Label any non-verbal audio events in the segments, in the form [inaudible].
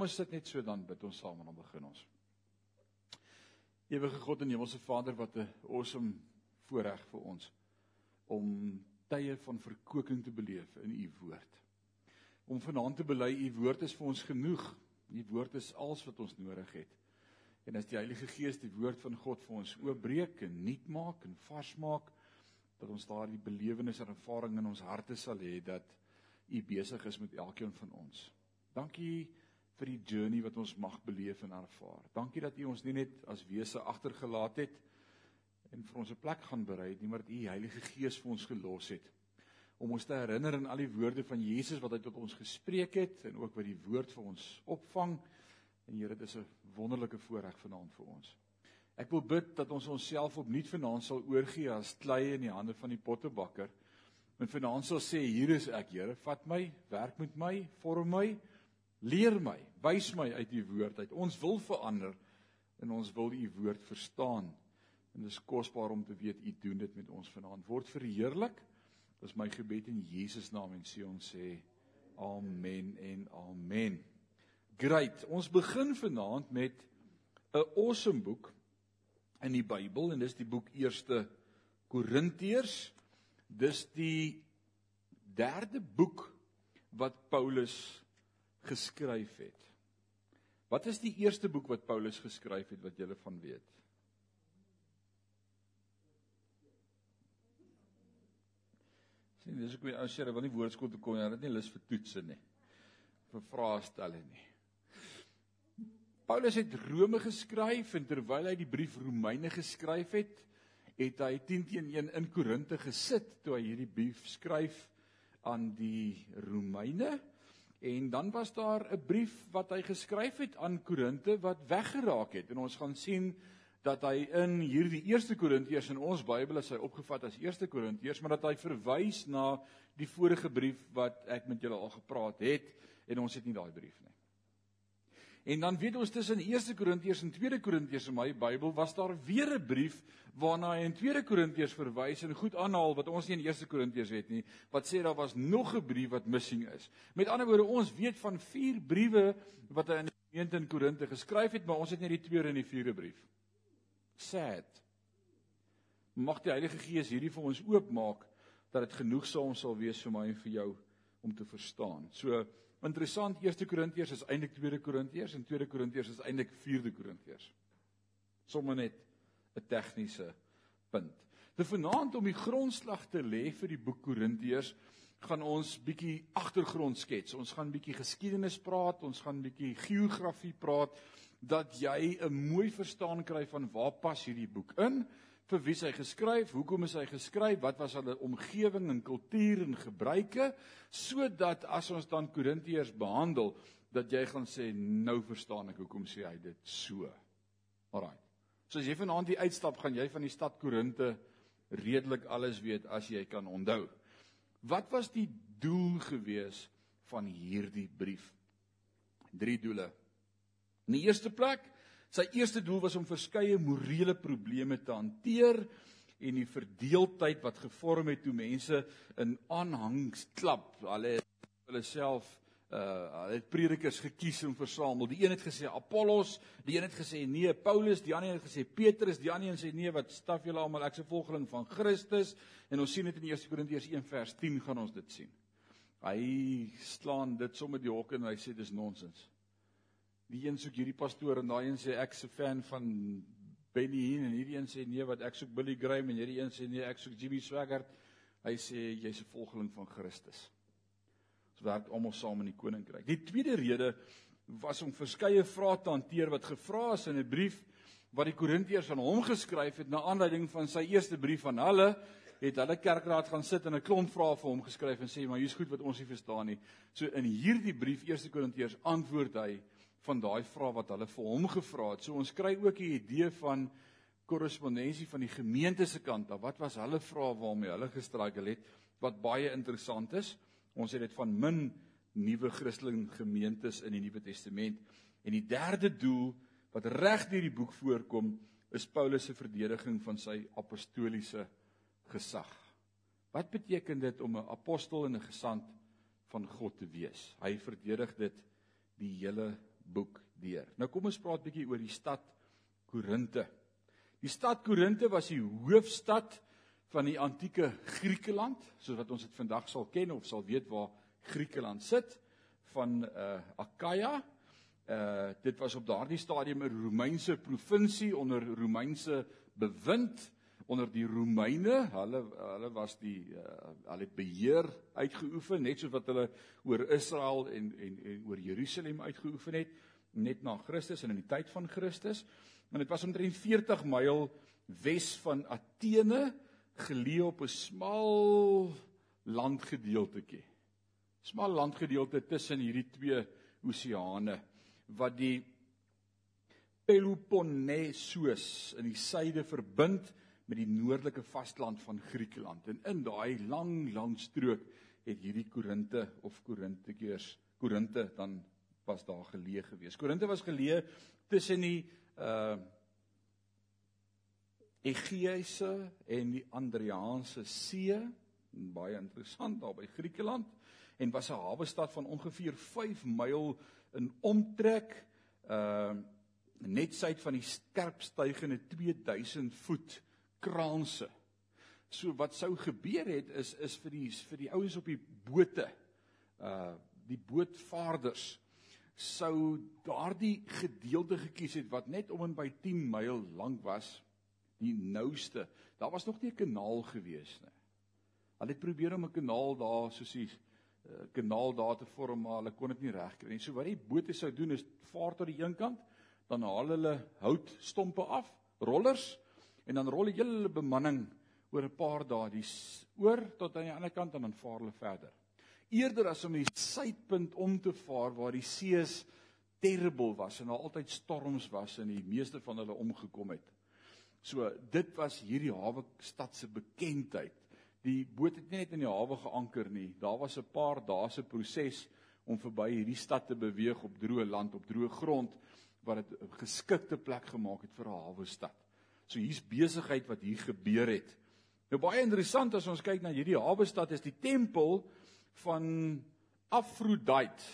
Kom ons sit net so dan bid ons saam en dan begin ons. Ewige God en Hemelse Vader, wat 'n awesome voorreg vir ons om tye van verkoeking te beleef in u woord. Om vanaand te bely u woord is vir ons genoeg. U woord is alles wat ons nodig het. En as die Heilige Gees die woord van God vir ons oopbreek en nuut maak en vars maak, dat ons daardie belewenis en ervaring in ons harte sal hê dat u besig is met elkeen van ons. Dankie vir die journey wat ons mag beleef en ervaar. Dankie dat U ons nie net as wese agtergelaat het en vir ons 'n plek gaan berei nie, maar dat U Heilige Gees vir ons gelos het om ons te herinner aan al die woorde van Jesus wat hy tot ons gespreek het en ook wat die woord vir ons opvang. En Here, dit is 'n wonderlike voorreg vanaand vir ons. Ek wil bid dat ons onsself opnuut vanaand sal oorgee as klei in die hande van die pottebakker. En vanaand sal sê, hier is ek, Here, vat my, werk met my, vorm my, Leer my, wys my uit u woord uit. Ons wil verander en ons wil u woord verstaan. En dit is kosbaar om te weet u doen dit met ons vanaand. Word verheerlik. Dis my gebed in Jesus naam en sê ons sê amen en amen. Great. Ons begin vanaand met 'n awesome boek in die Bybel en dis die boek 1 Korintiërs. Dis die derde boek wat Paulus geskryf het. Wat is die eerste boek wat Paulus geskryf het wat julle van weet? Sien, dis ek ou sê, wil nie woordskool toe kom nie, hy het nie lus vir toetse nie. vir vrae stel nie. Paulus het Rome geskryf en terwyl hy die brief Romeine geskryf het, het hy 10 teen 1 in Korinte gesit toe hy hierdie brief skryf aan die Romeine. En dan was daar 'n brief wat hy geskryf het aan Korinte wat weggeraak het. En ons gaan sien dat hy in hierdie eerste Korintiërs in ons Bybel is hy opgevat as eerste Korintiërs, maar dat hy verwys na die vorige brief wat ek met julle al gepraat het en ons het nie daai brief nie. En dan weet ons tussen 1 Korintiërs en 2 Korintiërs in my Bybel was daar weer 'n brief waarna hy in 2 Korintiërs verwys en goed aanhaal wat ons nie in 1 Korintiërs het nie, wat sê daar was nog 'n brief wat missing is. Met ander woorde, ons weet van 4 briewe wat hy aan die gemeente in Korinte geskryf het, maar ons het nie die tweede en die vierde brief. Sad. Mag die Heilige Gees hierdie vir ons oopmaak dat dit genoegsaam sal wees vir my en vir jou om te verstaan. So Interessant, 1 Korintiërs is eintlik 2 Korintiërs en 2 Korintiërs is eintlik 4 Korintiërs. Sommige net 'n tegniese punt. Te vanaand om die grondslag te lê vir die boek Korintiërs, gaan ons bietjie agtergrond skets. Ons gaan bietjie geskiedenis praat, ons gaan bietjie geografie praat dat jy 'n mooi verstaan kry van waar pas hierdie boek in vir wie hy geskryf, hoekom is hy geskryf, wat was hulle omgewing en kultuur en gebruike, sodat as ons dan Korintiërs behandel, dat jy gaan sê nou verstaan ek hoekom sê hy dit so. Alraai. So as jy vanaand die uitstap gaan jy van die stad Korinte redelik alles weet as jy kan onthou. Wat was die doel gewees van hierdie brief? Drie doele. In die eerste plek Sy eerste doel was om verskeie morele probleme te hanteer en die verdeeldheid wat gevorm het toe mense in aanhangsklap, hulle hulle self uh hulle het predikers gekies en versamel. Die een het gesê Apollos, die een het gesê nee Paulus, die ander het gesê Petrus, die ander een sê nee wat staf julle almal ek se volgeling van Christus en ons sien dit in 1 Korintiërs 1 vers 10 gaan ons dit sien. Hy slaan dit sommer die hok en hy sê dis nonsens. Die een soek hierdie pastoor en daai een sê ek's 'n fan van Benny Hinn en hierdie een sê nee wat ek soek Billy Graham en hierdie een sê nee ek soek Jimmy Swaggart. Hy sê jy's 'n volgeling van Christus. Ons werk almal saam in die koninkryk. Die tweede rede was om verskeie vrae te hanteer wat gevra is in 'n brief wat die Korintiërs aan hom geskryf het na aanleiding van sy eerste brief aan hulle het hulle kerkraad gaan sit en 'n klomp vrae vir hom geskryf en sê maar hier's goed wat ons nie verstaan nie. So in hierdie brief 1 Korintiërs antwoord hy van daai vrae wat hulle vir hom gevra het. So ons kry ook 'n idee van korrespondensie van die gemeente se kant af. Wat was hulle vrae waarmee hulle gestruggle het wat baie interessant is. Ons het dit van min nuwe Christelike gemeentes in die Nuwe Testament. En die derde doel wat reg deur die boek voorkom, is Paulus se verdediging van sy apostoliese gesag. Wat beteken dit om 'n apostel en 'n gesant van God te wees? Hy verdedig dit die hele boek deur. Nou kom ons praat bietjie oor die stad Korinte. Die stad Korinte was die hoofstad van die antieke Griekeland, soos wat ons dit vandag sal ken of sal weet waar Griekeland sit van uh Akaia. Uh dit was op daardie stadium 'n Romeinse provinsie onder Romeinse bewind onder die Romeine. Hulle hulle was die uh, hulle het beheer uitgeoefen net soos wat hulle oor Israel en en en oor Jerusalem uitgeoefen het net na Christus en in die tyd van Christus. Maar dit was omtrent 40 myl wes van Athene geleë op 'n smal landgedeeltetjie. Smal landgedeelte tussen hierdie twee oseane wat die Peloponnesos in die suide verbind met die noordelike vasteland van Griekeland. En in daai lang lang strook het hierdie Korinte of Korintekeers Korinte dan was daar geleë gewees. Korinte was geleë tussen die uh Egeïse en die Adriaanse See, baie interessant daar by Griekeland en was 'n hawe stad van ongeveer 5 myl in omtrek uh net suid van die skerp stygende 2000 voet kraanse. So wat sou gebeur het is is vir die vir die ouens op die bote uh die bootvaarders sou daardie gedeelte gekies het wat net om en by 10 myl lank was, die nouste. Daar was nog nie 'n kanaal gewees nie. Hulle het probeer om 'n kanaal daar soos 'n uh, kanaal daar te vorm, maar hulle kon dit nie regkry nie. So wat die bote sou doen is vaar tot die een kant, dan haal hulle houtstompe af, rollers, en dan rol die hele bemanning oor 'n paar dae die oor tot aan die ander kant en dan vaar hulle verder eerder as om die suidpunt om te vaar waar die sees terrible was en daar altyd storms was en die meeste van hulle omgekom het. So dit was hierdie hawe stad se bekendheid. Die boot het nie net in die hawe geanker nie. Daar was 'n paar dae se proses om verby hierdie stad te beweeg op droë land, op droë grond wat dit 'n geskikte plek gemaak het vir 'n hawe stad. So hier's besigheid wat hier gebeur het. Nou baie interessant as ons kyk na hierdie hawe stad is die tempel van Afrodite.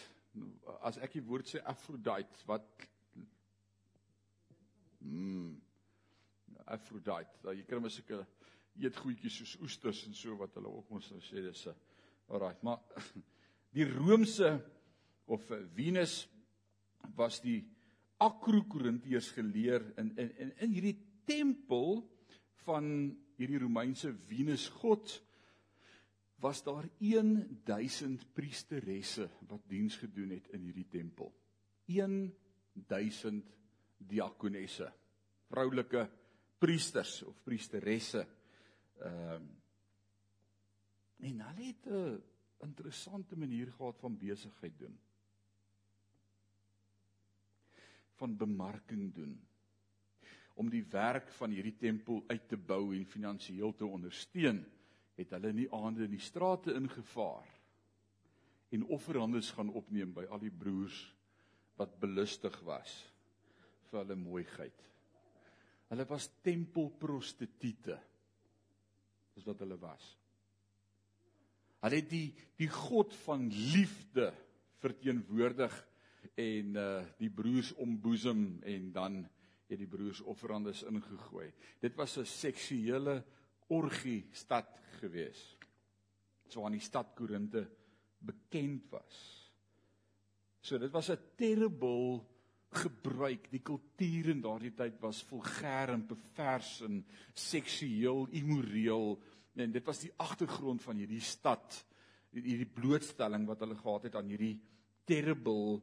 As ek die woord sê Afrodite, wat mm Afrodite. Daar jy kry mos seker eetgoedjies soos oesters en so wat hulle ook mos sê dis 'n alraai, maar [clears throat] die Romeinse of Venus was die Akrokorintiërs geleer in in in in hierdie tempel van hierdie Romeinse Venus god was daar 1000 priesteresse wat diens gedoen het in hierdie tempel. 1000 diakonesse, vroulike priesters of priesteresse. Ehm uh, en hulle het 'n interessante manier gehad van besigheid doen. Van bemarking doen om die werk van hierdie tempel uit te bou en finansiëel te ondersteun het hulle in die aande in die strate ingevaar en offerhandes gaan opneem by al die broers wat belustig was vir hulle mooiheid. Hulle was tempelprostituie. Dis wat hulle was. Hulle het die die God van liefde verteenwoordig en uh die broers omboesem en dan het die broers offerhandes ingegooi. Dit was 'n seksuele orgie stad gewees. So aan die stad Korinte bekend was. So dit was 'n terrible gebruik. Die kultuur in daardie tyd was vulgêr en pervers en seksueel immoreel en dit was die agtergrond van hierdie stad hierdie blootstelling wat hulle gehad het aan hierdie terrible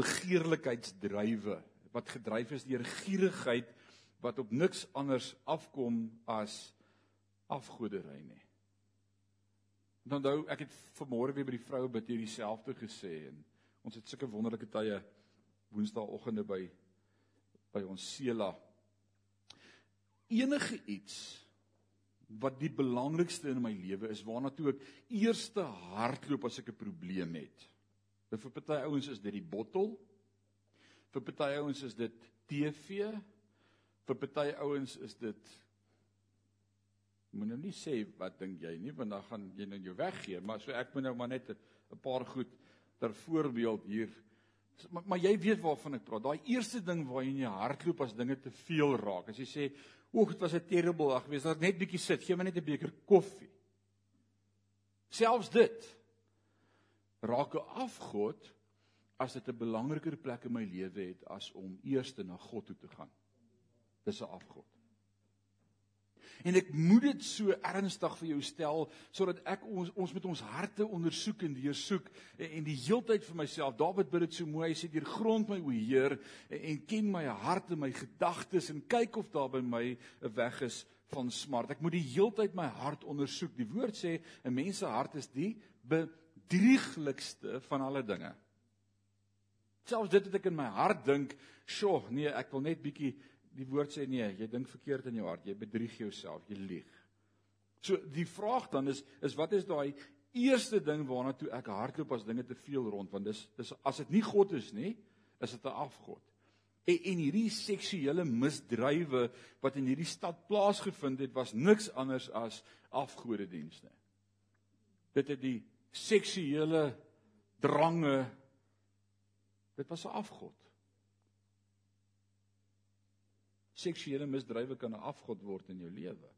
begeerlikheidsdrywe wat gedryf is deur gierigheid wat op niks anders afkom as afgodery nie. En onthou, ek het vanmôre weer by die vroue bid hier dieselfde gesê en ons het sulke wonderlike tye woensdaagoggende by by ons Sela. Enige iets wat die belangrikste in my lewe is waarna toe ek eerste hardloop as ek 'n probleem het. Vir party ouens is dit die bottel. Vir party ouens is dit TV. Vir party ouens is dit Moet nou nie sê wat dink jy nie want dan gaan jy nou jou weggee, maar so ek moet nou maar net 'n paar goed ter voorbeeld hier Maar, maar jy weet waarvan ek praat. Daai eerste ding waar jy in jou hart loop as dinge te veel raak. As jy sê, "Oek, dit was 'n terrible dag geweest. Daar net bietjie sit, gee my net 'n beker koffie." Selfs dit raak 'n afgod as dit 'n belangriker plek in my lewe het as om eers na God toe te gaan. Dis 'n afgod. En ek moet dit so ernstig vir jou stel sodat ek ons ons met ons harte ondersoek en deursoek en, en die heeltyd vir myself Dawid bid dit so mooi hy sê deur grond my o Heer en, en ken my hart en my gedagtes en kyk of daar by my 'n weg is van smart. Ek moet die heeltyd my hart ondersoek. Die woord sê 'n mens se hart is die bedrieglikste van alle dinge. Selfs dit wat ek in my hart dink, sjoe, nee, ek wil net bietjie die woord sê nee, jy dink verkeerd in jou hart, jy bedrieg jouself, jy lieg. So die vraag dan is is wat is daai eerste ding waarna toe ek hardloop as dinge te veel rond want dis dis as dit nie God is nie, is dit 'n afgod. En en hierdie seksuele misdrywe wat in hierdie stad plaasgevind het was niks anders as afgodedienste. Dit het die seksuele drange dit was 'n afgod seksuele misdrywe kan 'n afgod word in jou lewe.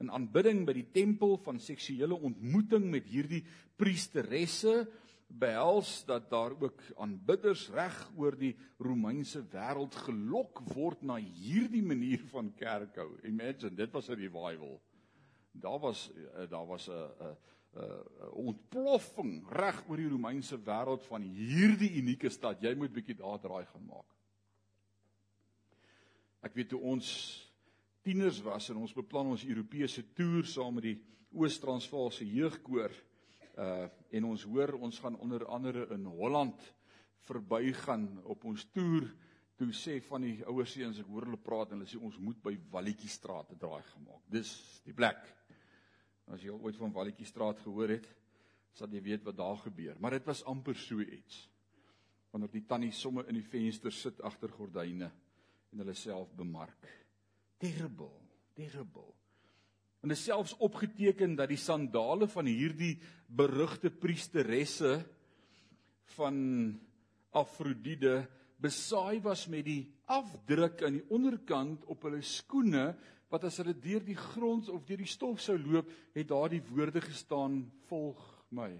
In aanbidding by die tempel van seksuele ontmoeting met hierdie priesteresse behels dat daar ook aanbidders reg oor die Romeinse wêreld gelok word na hierdie manier van kerkhou. Imagine, dit was 'n revival. Daar was eh, daar was 'n 'n ontploffing reg oor die Romeinse wêreld van hierdie unieke stad. Jy moet bietjie daar draai gaan maak. Ek weet toe ons tieners was en ons beplan ons Europese toer saam met die Oos-Transvaalse jeugkoor uh en ons hoor ons gaan onder andere in Holland verbygaan op ons toer toe sê van die ouer seuns ek hoor hulle praat en hulle sê ons moet by Walletjiestraat 'n draai gemaak. Dis die plek. As jy al ooit van Walletjiestraat gehoor het, sal jy weet wat daar gebeur. Maar dit was amper so iets. Wanneer die tannie somme in die venster sit agter gordyne en hulle self bemark. Terrible, terrible. En dit selfs opgeteken dat die sandale van hierdie berugte priesteresse van Afrodide besaai was met die afdruk aan die onderkant op hulle skoene wat as hulle deur die grond of deur die stof sou loop, het daardie woorde gestaan: "Volg my."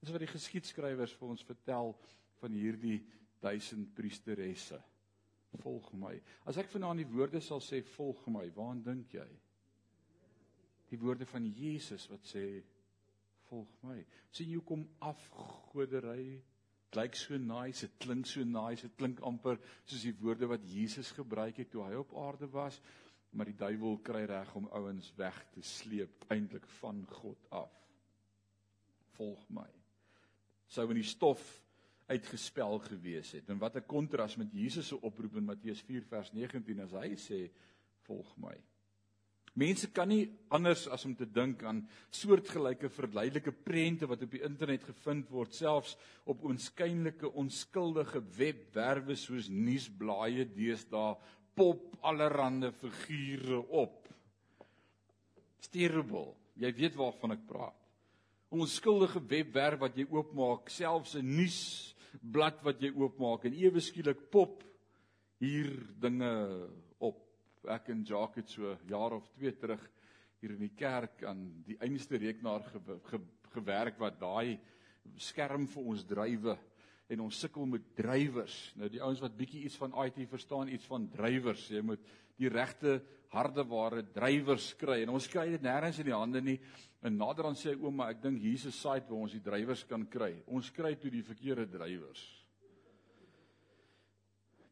Dis wat die geskiedskrywers vir ons vertel van hierdie duisend priesteresse volg my. As ek vanaand die woorde sal sê volg my, waaraan dink jy? Die woorde van Jesus wat sê volg my. sien jy kom afgodery klink so nice, dit klink so nice, dit klink amper soos die woorde wat Jesus gebruik het toe hy op aarde was, maar die duiwel kry reg om ouens weg te sleep eintlik van God af. Volg my. Sou in die stof uitgespel gewees het. En wat 'n kontras met Jesus se oproep in Matteus 4 vers 19 as hy sê volg my. Mense kan nie anders as om te dink aan soortgelyke verleidelike prente wat op die internet gevind word, selfs op oënskynlike onskuldige webwerwe soos nuusblaaie deesdae pop allerlei figure op. Terrible. Jy weet waarvan ek praat. Onskuldige webwerf wat jy oopmaak, selfs 'n nuus blad wat jy oopmaak en ewe skielik pop hier dinge. Ek en Jacques het so jaar of 2 terug hier in die kerk aan die einste rekenaar ge, ge, gewerk wat daai skerm vir ons drywe en ons sukkel met drywers. Nou die ouens wat bietjie iets van IT verstaan, iets van drywers, jy moet die regte hardeware drywers kry en ons kry dit nêrens in die hande nie. En nader aan sê hy ouma, ek dink Jesus site waar ons die drywers kan kry. Ons kry toe die verkeerde drywers.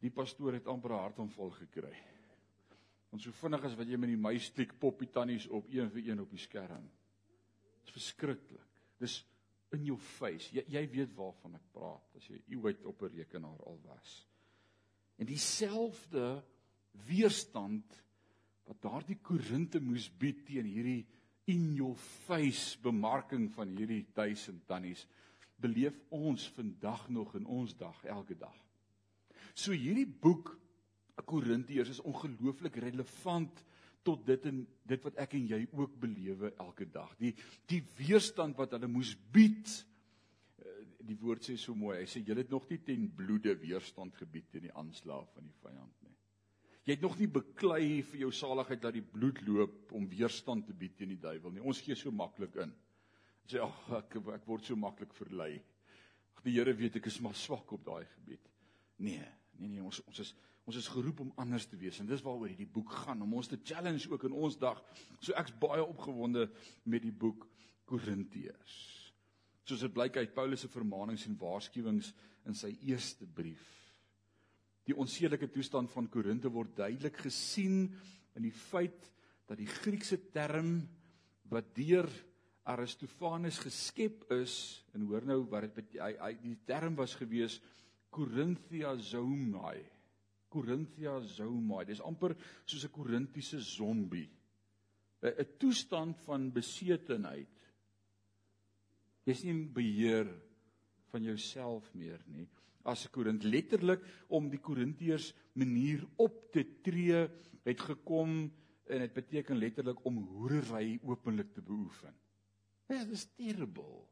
Die pastoor het amper 'n hartaanval gekry. Want so vinnig as wat jy met die muis klik poppie tannies op een vir een op die skerm. Dit is verskriklik. Dis in jou face. Jy jy weet waarvan ek praat as jy ooit op 'n rekenaar al was. En dieselfde weerstand wat daardie Korinte moes bied teen hierdie in your face bemarking van hierdie duisend tannies beleef ons vandag nog in ons dag elke dag. So hierdie boek Korintiërs is ongelooflik relevant tot dit en dit wat ek en jy ook belewe elke dag. Die die weerstand wat hulle moes bied die woord sê so mooi. Hy sê julle het nog nie ten bloede weerstand gebied teen die aanslag van die vyand nie. Jy het nog nie beklei vir jou saligheid dat die bloed loop om weerstand te bied teen die duiwel nie. Ons gee so maklik in. Sê ag ek ek word so maklik verlei. Ag die Here weet ek is maar swak op daai gebied. Nee, nee nee, ons ons is ons is geroep om anders te wees en dis waaroor hierdie boek gaan om ons te challenge ook in ons dag. So ek's baie opgewonde met die boek Korintiërs. Soos dit blyk uit Paulus se vermaanings en waarskuwings in sy eerste brief. Die onsedelike toestand van Korinte word duidelik gesien in die feit dat die Griekse term wat deur Aristofanes geskep is en hoor nou wat dit hy, hy die term was gewees Corinthia zoomai. Corinthia zoomai. Dis amper soos 'n Korintiese zombie. 'n toestand van besetenheid. Jy's nie in beheer van jouself meer nie. As 'n Korint letterlik om die Korintiërs manier op te tree het gekom en dit beteken letterlik om hoerery openlik te beoefen. Ja, dit is terrible.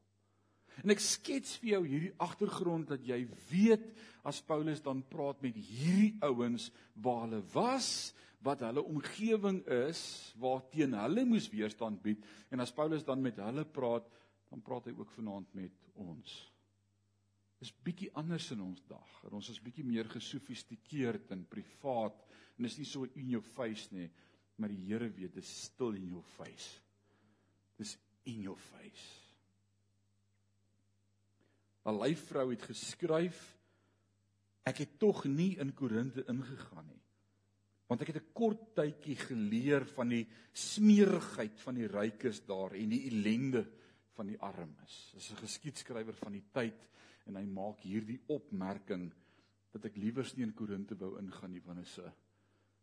En ek skets vir jou hierdie agtergrond dat jy weet as Paulus dan praat met hierdie ouens waar hulle was, wat hulle omgewing is, waarteen hulle moes weerstand bied en as Paulus dan met hulle praat, dan praat hy ook vanaand met ons. Dis bietjie anders in ons dag. En ons is bietjie meer gesofistikeerd en privaat en is nie so in jou face nie, maar die Here weet dit is stil in jou face. Dis in your face. 'n Lyfvrou het geskryf ek het tog nie in Korinte ingegaan nie. Want ek het 'n kort tydjie geleer van die smeerigheid van die rykes daar en die ellende van die armes. Dis 'n geskiedskrywer van die tyd en hy maak hierdie opmerking dat ek liewers nie in Korinte wou ingaan nie want dit is 'n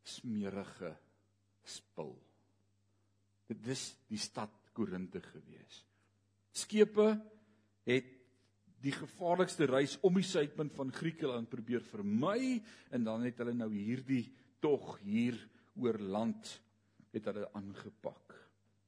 smeerige spil. Dit is die stad Korinte gewees. Skepe het die gevaarlikste reis om die suidpunt van Griekeland probeer vermy en dan het hulle nou hierdie tog hier oor land het hulle aangepak.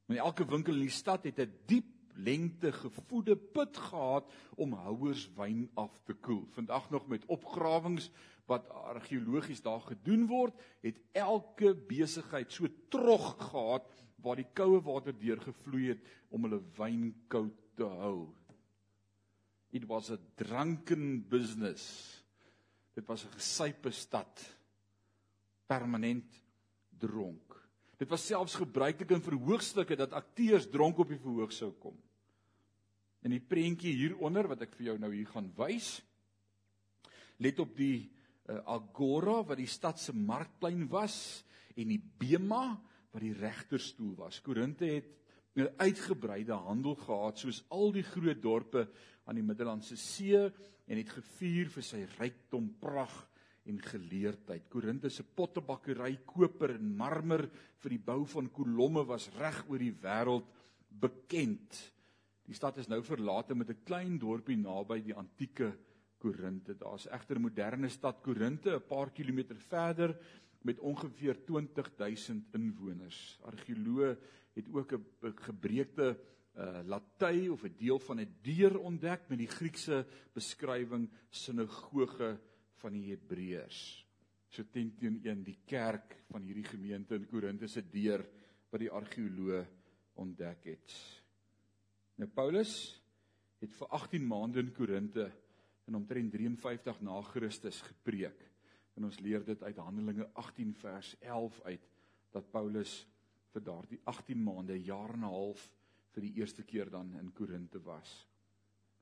In elke winkel in die stad het 'n diep lengte gevoede put gehad om houers wyn af te koel. Vandag nog met opgrawings wat argeologies daar gedoen word, het elke besigheid so trog gehad waar die koue water deurgevloei het om hulle wyn koud te hou. It was a drunken business. Dit was 'n gesype stad. Permanent dronk. Dit was selfs gebruiklik in verhoogstukke dat akteurs dronk op die verhoog sou kom. In die prentjie hieronder wat ek vir jou nou hier gaan wys, let op die uh, agora wat die stad se markplein was en die bema wat die regterstoel was. Korinte het 'n uitgebreide handel gehad soos al die groot dorpe aan die Middellandse See en het gevier vir sy rykdom, pragt en geleerdheid. Korinte se pottebakkery, koper en marmer vir die bou van kolomme was reg oor die wêreld bekend. Die stad is nou verlate met 'n klein dorpie naby die antieke Korinte. Daar's egter 'n moderne stad Korinte 'n paar kilometer verder met ongeveer 20000 inwoners. Argeoloë het ook 'n gebreekte uh, laty of 'n deel van 'n deur ontdek met die Griekse beskrywing sinagoge van die Hebreërs. So teen 1 die kerk van hierdie gemeente in Korinthe se deur wat die argeoloë ontdek het. Nou Paulus het vir 18 maande in Korinthe in omtrent 53 na Christus gepreek. En ons leer dit uit Handelinge 18 vers 11 uit dat Paulus vir daardie 18 maande, jaar en 'n half vir die eerste keer dan in Korinte was.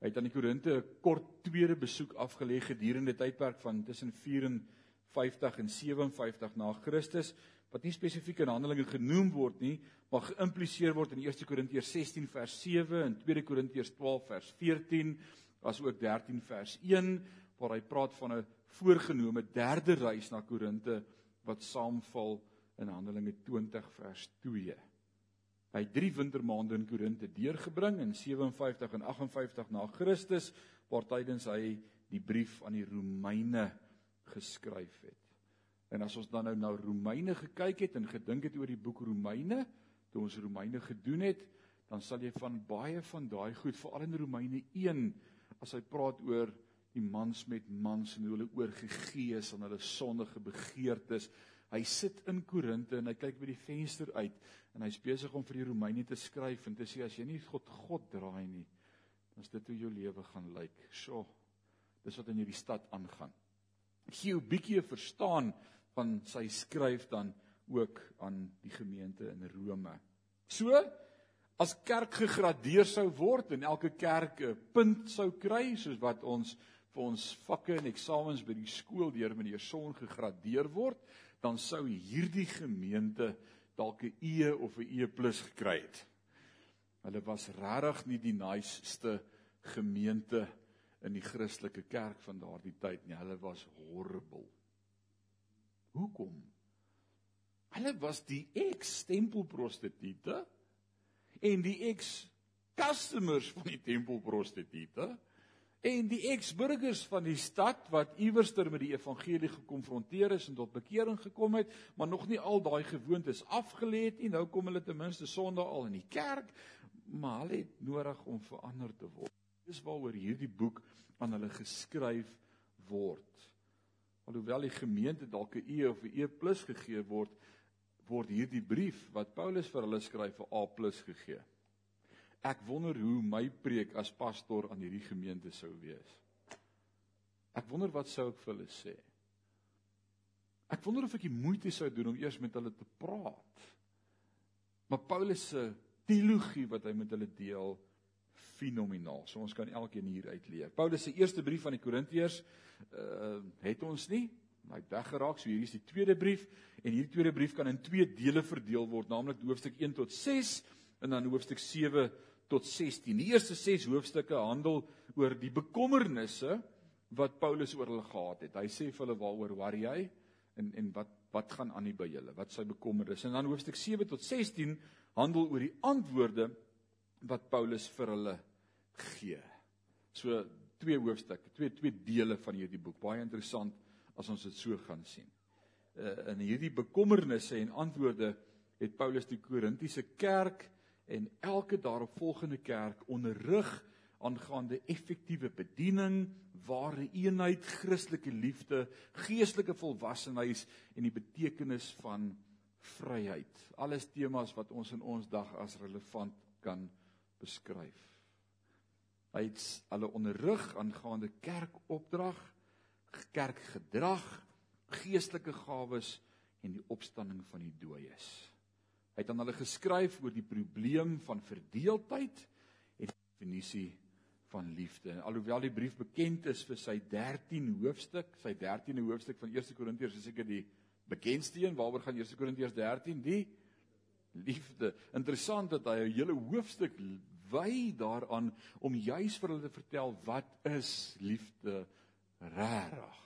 Hy het aan die Korinte 'n kort tweede besoek afgelê gedurende die tydperk van tussen 54 en 57 na Christus wat nie spesifiek in Handelinge genoem word nie, maar geïmpliseer word in 1 Korintiërs 16 vers 7 en 2 Korintiërs 12 vers 14, asook 13 vers 1 waar hy praat van 'n voorgenome derde reis na Korinte wat saamval in Handelinge 20 vers 2. Hy het 3 wintermaande in Korinte deurgebring in 57 en 58 na Christus waar tydens hy die brief aan die Romeine geskryf het. En as ons dan nou na Romeine gekyk het en gedink het oor die boek Romeine, toe ons Romeine gedoen het, dan sal jy van baie van daai goed, veral in Romeine 1, as hy praat oor die mans met mans en hoe hulle oorgegee is aan hulle sondige begeertes. Hy sit in Korinte en hy kyk by die venster uit en hy's besig om vir die Romeine te skryf en te sê as jy nie God God draai nie, dan is dit hoe jou lewe gaan lyk. Sjoe. Dis wat in hierdie stad aangaan. Gee 'n bietjie verstaan van sy skryf dan ook aan die gemeente in Rome. So as kerk gegradeer sou word en elke kerk 'n punt sou kry soos wat ons vir ons vakke en eksamens by die skool deur meneer Son gegradeer word, dan sou hierdie gemeente dalk 'n E of 'n E+ gekry het. Hulle was regtig nie die niceste gemeente in die Christelike kerk van daardie tyd nie. Hulle was horrible. Hoekom? Hulle was die ex-tempelprostituie en die ex-customers van die tempelprostituie en die ex-burgers van die stad wat iewerster met die evangelie gekonfronteer is en tot bekering gekom het, maar nog nie al daai gewoontes afgelê het nie. Nou kom hulle ten minste Sondag al in die kerk, maar hulle het nodig om verander te word. Dis waaroor hierdie boek aan hulle geskryf word. Alhoewel die gemeente dalk 'n E of 'n E+ gegee word, word hierdie brief wat Paulus vir hulle skryf 'n A+ gegee. Ek wonder hoe my preek as pastoor aan hierdie gemeente sou wees. Ek wonder wat sou ek vir hulle sê? Ek wonder of ek die moeite sou doen om eers met hulle te praat. Maar Paulus se teologie wat hy met hulle deel, fenomenaal. So ons kan elkeen hier uitleer. Paulus se eerste brief aan die Korintiërs uh het ons nie hy het weggeraak. So hier is die tweede brief en hierdie tweede brief kan in twee dele verdeel word, naamlik hoofstuk 1 tot 6 en dan hoofstuk 7 tot 16. Die eerste 6 hoofstukke handel oor die bekommernisse wat Paulus oor hulle gehad het. Hy sê vir hulle waaroor worry jy en en wat wat gaan aan nie by julle? Wat sy bekommernisse? En dan hoofstuk 7 tot 16 handel oor die antwoorde wat Paulus vir hulle gee. So twee hoofstukke, twee twee dele van hierdie boek. Baie interessant as ons dit so gaan sien. Uh, in hierdie bekommernisse en antwoorde het Paulus die Korintiese kerk en elke daaropvolgende kerk onderrig aangaande effektiewe bediening, ware eenheid, Christelike liefde, geestelike volwassenheid en die betekenis van vryheid. Alles temas wat ons in ons dag as relevant kan beskryf. Hy het hulle onderrig aangaande kerkopdrag, kerkgedrag, geestelike gawes en die opstanding van die dooies. Hy het aan hulle geskryf oor die probleem van verdeeldheid en die definisie van liefde. En alhoewel die brief bekend is vir sy 13 hoofstuk, sy 13de hoofstuk van 1 Korintiërs is seker die bekendste een waaroor gaan 1 Korintiërs 13 die liefde. Interessant dat hy 'n hele hoofstuk wy daaraan om juis vir hulle te vertel wat is liefde regtig.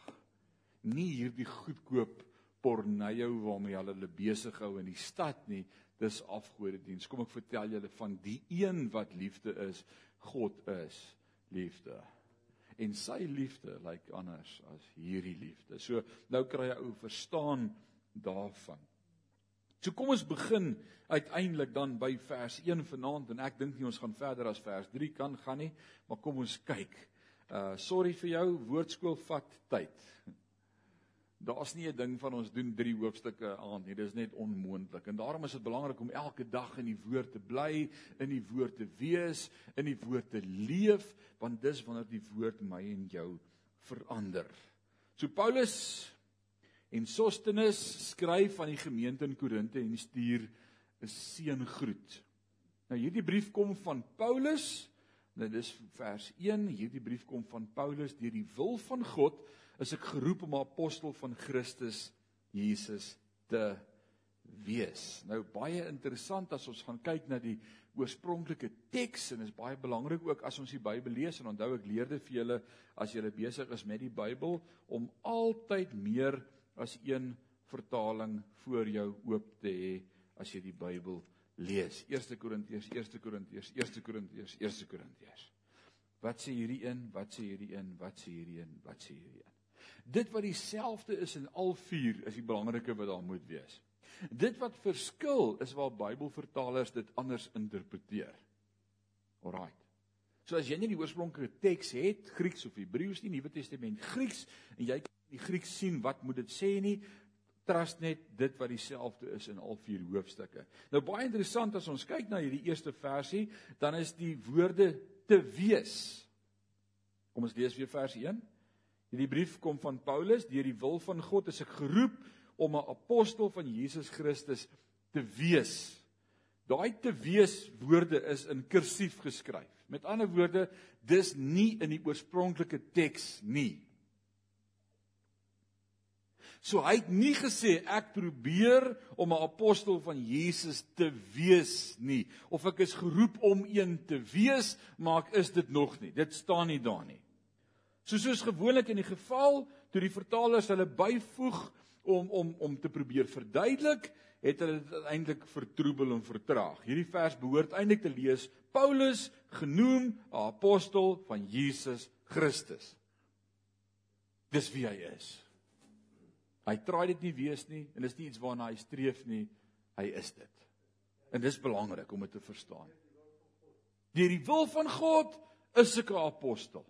Nie hierdie goedkoop porneo waarmee hulle hulle besig hou in die stad nie, dis afgodediens. Kom ek vertel julle van die een wat liefde is. God is liefde. En sy liefde lyk like anders as hierdie liefde. So nou kry jy ou verstaan daarvan. So kom ons begin uiteindelik dan by vers 1 vanaand en ek dink nie ons gaan verder as vers 3 kan gaan nie, maar kom ons kyk. Uh sorry vir jou, woordskool vat tyd. Daar's nie 'n ding van ons doen 3 hoofstukke aan nie, dis net onmoontlik. En daarom is dit belangrik om elke dag in die woord te bly, in die woord te wees, in die woord te leef, want dis wanneer die woord my en jou verander. So Paulus En Sostenes skryf aan die gemeente in Korinte en stuur 'n seëngroet. Nou hierdie brief kom van Paulus. Nou dis vers 1. Hierdie brief kom van Paulus deur die wil van God is ek geroep om 'n apostel van Christus Jesus te wees. Nou baie interessant as ons gaan kyk na die oorspronklike teks en is baie belangrik ook as ons die Bybel lees en onthou ek leer dit vir julle as julle besig is met die Bybel om altyd meer as een vertaling voor jou oop te hê as jy die Bybel lees. 1 Korintiërs, 1 Korintiërs, 1 Korintiërs, 1 Korintiërs. Wat sê hierdie een? Wat sê hierdie een? Wat sê hierdie een? Wat sê hierdie een? Dit wat dieselfde is in al vier is die belangrike wat daar moet wees. Dit wat verskil is waar Bybelvertalers dit anders interpreteer. Alraai. So as jy nie die oorspronklike teks het, Grieks of Hebreëus nie, Nuwe Testament Grieks en jy kan die Grieks sien wat moet dit sê nie, trust net dit wat dieselfde is in al vier hoofstukke. Nou baie interessant as ons kyk na hierdie eerste versie, dan is die woorde te wees. Kom ons lees weer vers 1. Hierdie brief kom van Paulus, deur die wil van God is ek geroep om 'n apostel van Jesus Christus te wees. Daai te wees woorde is in kursief geskryf. Met ander woorde, dis nie in die oorspronklike teks nie. So hy het nie gesê ek probeer om 'n apostel van Jesus te wees nie of ek is geroep om een te wees, maar ek is dit nog nie. Dit staan nie daar nie. So soos gewoonlik in die geval toe die vertalers hulle byvoeg om om om te probeer verduidelik, het hulle dit eintlik vertroebel en vertraag. Hierdie vers behoort eintlik te lees Paulus genoem 'n apostel van Jesus Christus. Dis wie hy is. Hy traai dit nie wees nie en dis nie iets waarna hy streef nie. Hy is dit. En dis belangrik om dit te verstaan. Deur die wil van God is ek 'n apostel.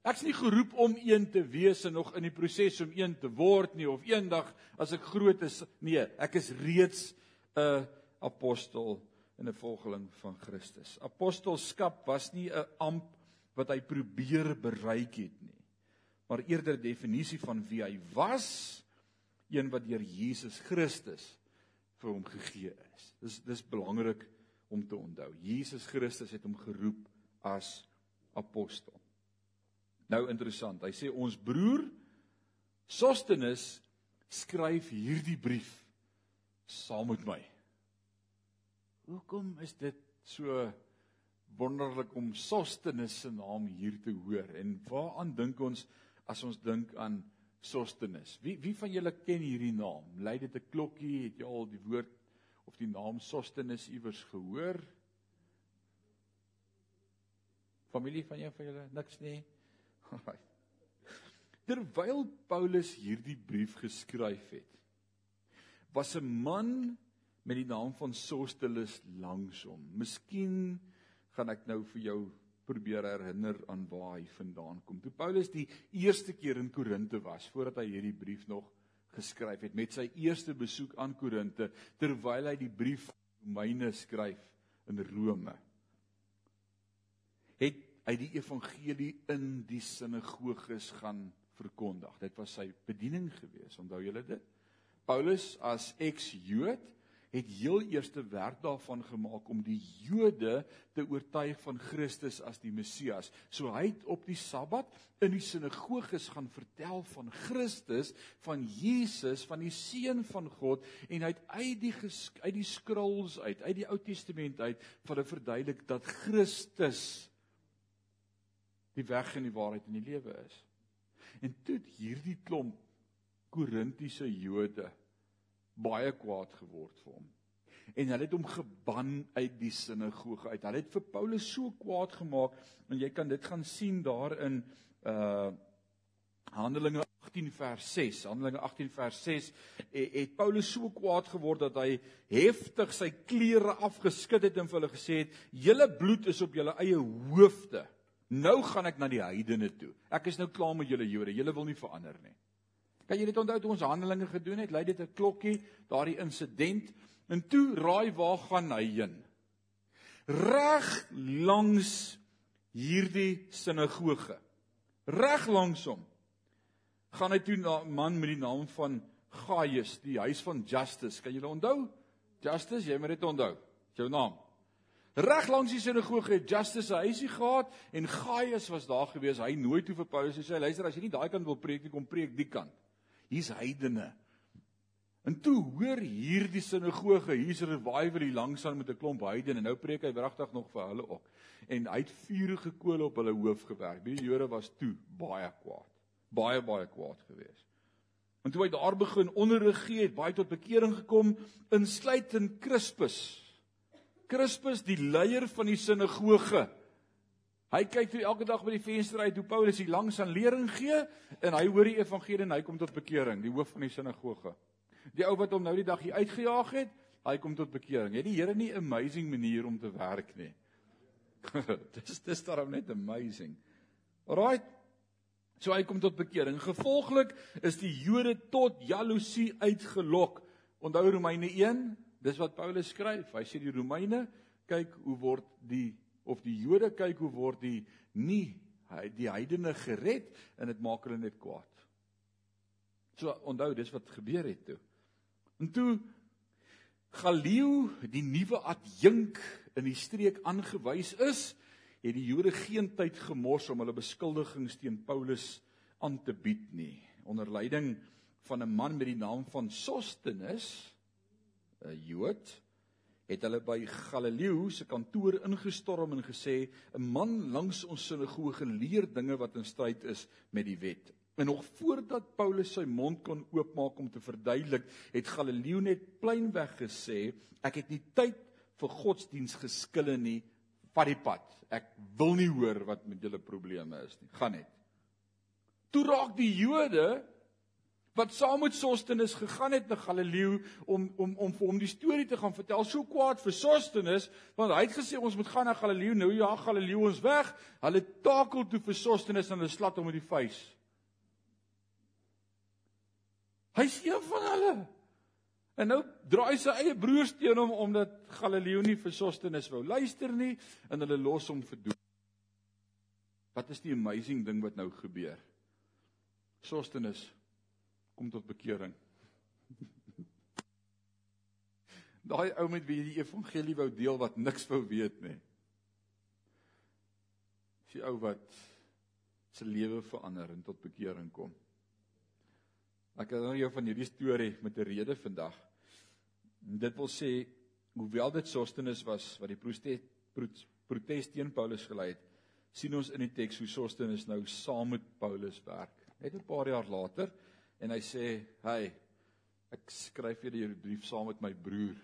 Ek's nie geroep om een te wees en nog in die proses om een te word nie of eendag as ek groot is. Nee, ek is reeds 'n apostel en 'n volgeling van Christus. Apostelskap was nie 'n amp wat hy probeer bereik het nie, maar eerder 'n definisie van wie hy was, een wat deur Jesus Christus vir hom gegee is. Dis dis belangrik om te onthou. Jesus Christus het hom geroep as apostel. Nou interessant. Hy sê ons broer Sostenes skryf hierdie brief saam met my. Hoekom is dit so wonderlik om Sostenes se naam hier te hoor? En waaraan dink ons as ons dink aan Sostenes? Wie wie van julle ken hierdie naam? Lei dit 'n klokkie? Het jy al die woord of die naam Sostenes iewers gehoor? Familie van jou van julle niks nie. Terwyl Paulus hierdie brief geskryf het, was 'n man met die naam van Sostelus langs hom. Miskien gaan ek nou vir jou probeer herinner aan waar hy vandaan kom. Toe Paulus die eerste keer in Korinte was, voordat hy hierdie brief nog geskryf het met sy eerste besoek aan Korinte, terwyl hy die brief Romeine skryf in Rome, het hy die evangelie in die sinagoges gaan verkondig. Dit was sy bediening gewees. Onthou julle dit? Paulus as ex-Jood het heel eerste werk daarvan gemaak om die Jode te oortuig van Christus as die Messias. So hy het op die Sabbat in die sinagoges gaan vertel van Christus, van Jesus, van die seun van God en hy het uit die uit die skruls uit, uit die Ou Testament uit, vir hulle verduidelik dat Christus die weg en die waarheid en die lewe is. En toe hierdie klomp Korintiese Jode baie kwaad geword vir hom. En hulle het hom geban uit die sinagoge uit. Hulle het vir Paulus so kwaad gemaak en jy kan dit gaan sien daar in uh Handelinge 18 vers 6. Handelinge 18 vers 6 het Paulus so kwaad geword dat hy heftig sy klere afgeskit het en vir hulle gesê het: "Julle bloed is op julle eie hoofde." Nou gaan ek na die heidene toe. Ek is nou klaar met julle Jode. Julle wil nie verander nie. Kan jy dit onthou toe ons handelinge gedoen het? Lei dit 'n klokkie, daardie insident. En toe raai waar gaan hy heen? Reg langs hierdie sinagoge. Reg langs hom. Gaan hy toe na 'n man met die naam van Gaius, die huis van Justus. Kan julle onthou? Justus, jy moet dit onthou. Jou naam. Reg langs die sinagoge het Justus 'n huisie gehad en Gaius was daar gewees. Hy nooi toe vir Paulus en sê: "Luister, as jy nie daai kant wil preek nie, kom preek die kant. Hier's heidene." En toe hoor hierdie sinagoge, hier's revival hier langs aan met 'n klomp heidene. Nou preek hy wragtig nog vir hulle ook. En hy het vuurige kole op hulle hoof gewerk. Die Jode was toe baie kwaad. Baie baie kwaad geweest. En toe hy daar begin onderrig gee, het baie tot bekering gekom, insluitend Crispus. Crispus die leier van die sinagoge. Hy kyk toe elke dag by die venster uit hoe Paulus hier langs aan lering gee en hy hoor die evangelie en hy kom tot bekering, die hoof van die sinagoge. Die ou wat hom nou die dag hier uitgejaag het, hy kom tot bekering. Het die Here nie 'n amazing manier om te werk nie? [laughs] dis dis daarom net amazing. Alraait. So hy kom tot bekering. Gevolglik is die Jode tot jaloesie uitgelok. Onthou Romeine 1, dis wat Paulus skryf. Hy sê die Romeine kyk hoe word die of die Jode kyk hoe word die nie die heidene gered en dit maak hulle net kwaad. So onthou dis wat gebeur het toe. En toe Galio die nuwe adjunk in die streek aangewys is, het die Jode geen tyd gemors om hulle beskuldigings teen Paulus aan te bied nie. Onder leiding van 'n man met die naam van Sostenes, 'n Jood, het hulle by Galileo se kantoor ingestorm en gesê 'n man langs ons sinagoge leer dinge wat in stryd is met die wet. En nog voordat Paulus sy mond kon oopmaak om te verduidelik, het Galileo net pleinweg gesê ek het nie tyd vir godsdiens geskille nie, vat die pad. Ek wil nie hoor wat met julle probleme is nie. Gaan net. Toe raak die Jode wat saam met Sostenes gegaan het na Galileo om om om vir hom die storie te gaan vertel. So kwaad vir Sostenes, want hy het gesê ons moet gaan na Galileo. Nou ja, Galileo ons weg. Hulle takel toe vir Sostenes en hulle slat hom met die vuis. Hy's een van hulle. En nou draai sy eie broers teen hom omdat Galileo nie vir Sostenes wou luister nie en hulle los hom vir dood. Wat is die amazing ding wat nou gebeur? Sostenes kom tot bekering. [laughs] Daai ou met wie jy die evangelie wou deel wat niks wou weet nie. Die ou wat se lewe verander en tot bekering kom. Ek het nou jou van hierdie storie met 'n rede vandag. Dit wil sê hoewel dit Sostenes was wat die protest protes teen Paulus gelei het, sien ons in die teks hoe Sostenes nou saam met Paulus werk. Net 'n paar jaar later en hy sê, "Hey, ek skryf julle brief saam met my broer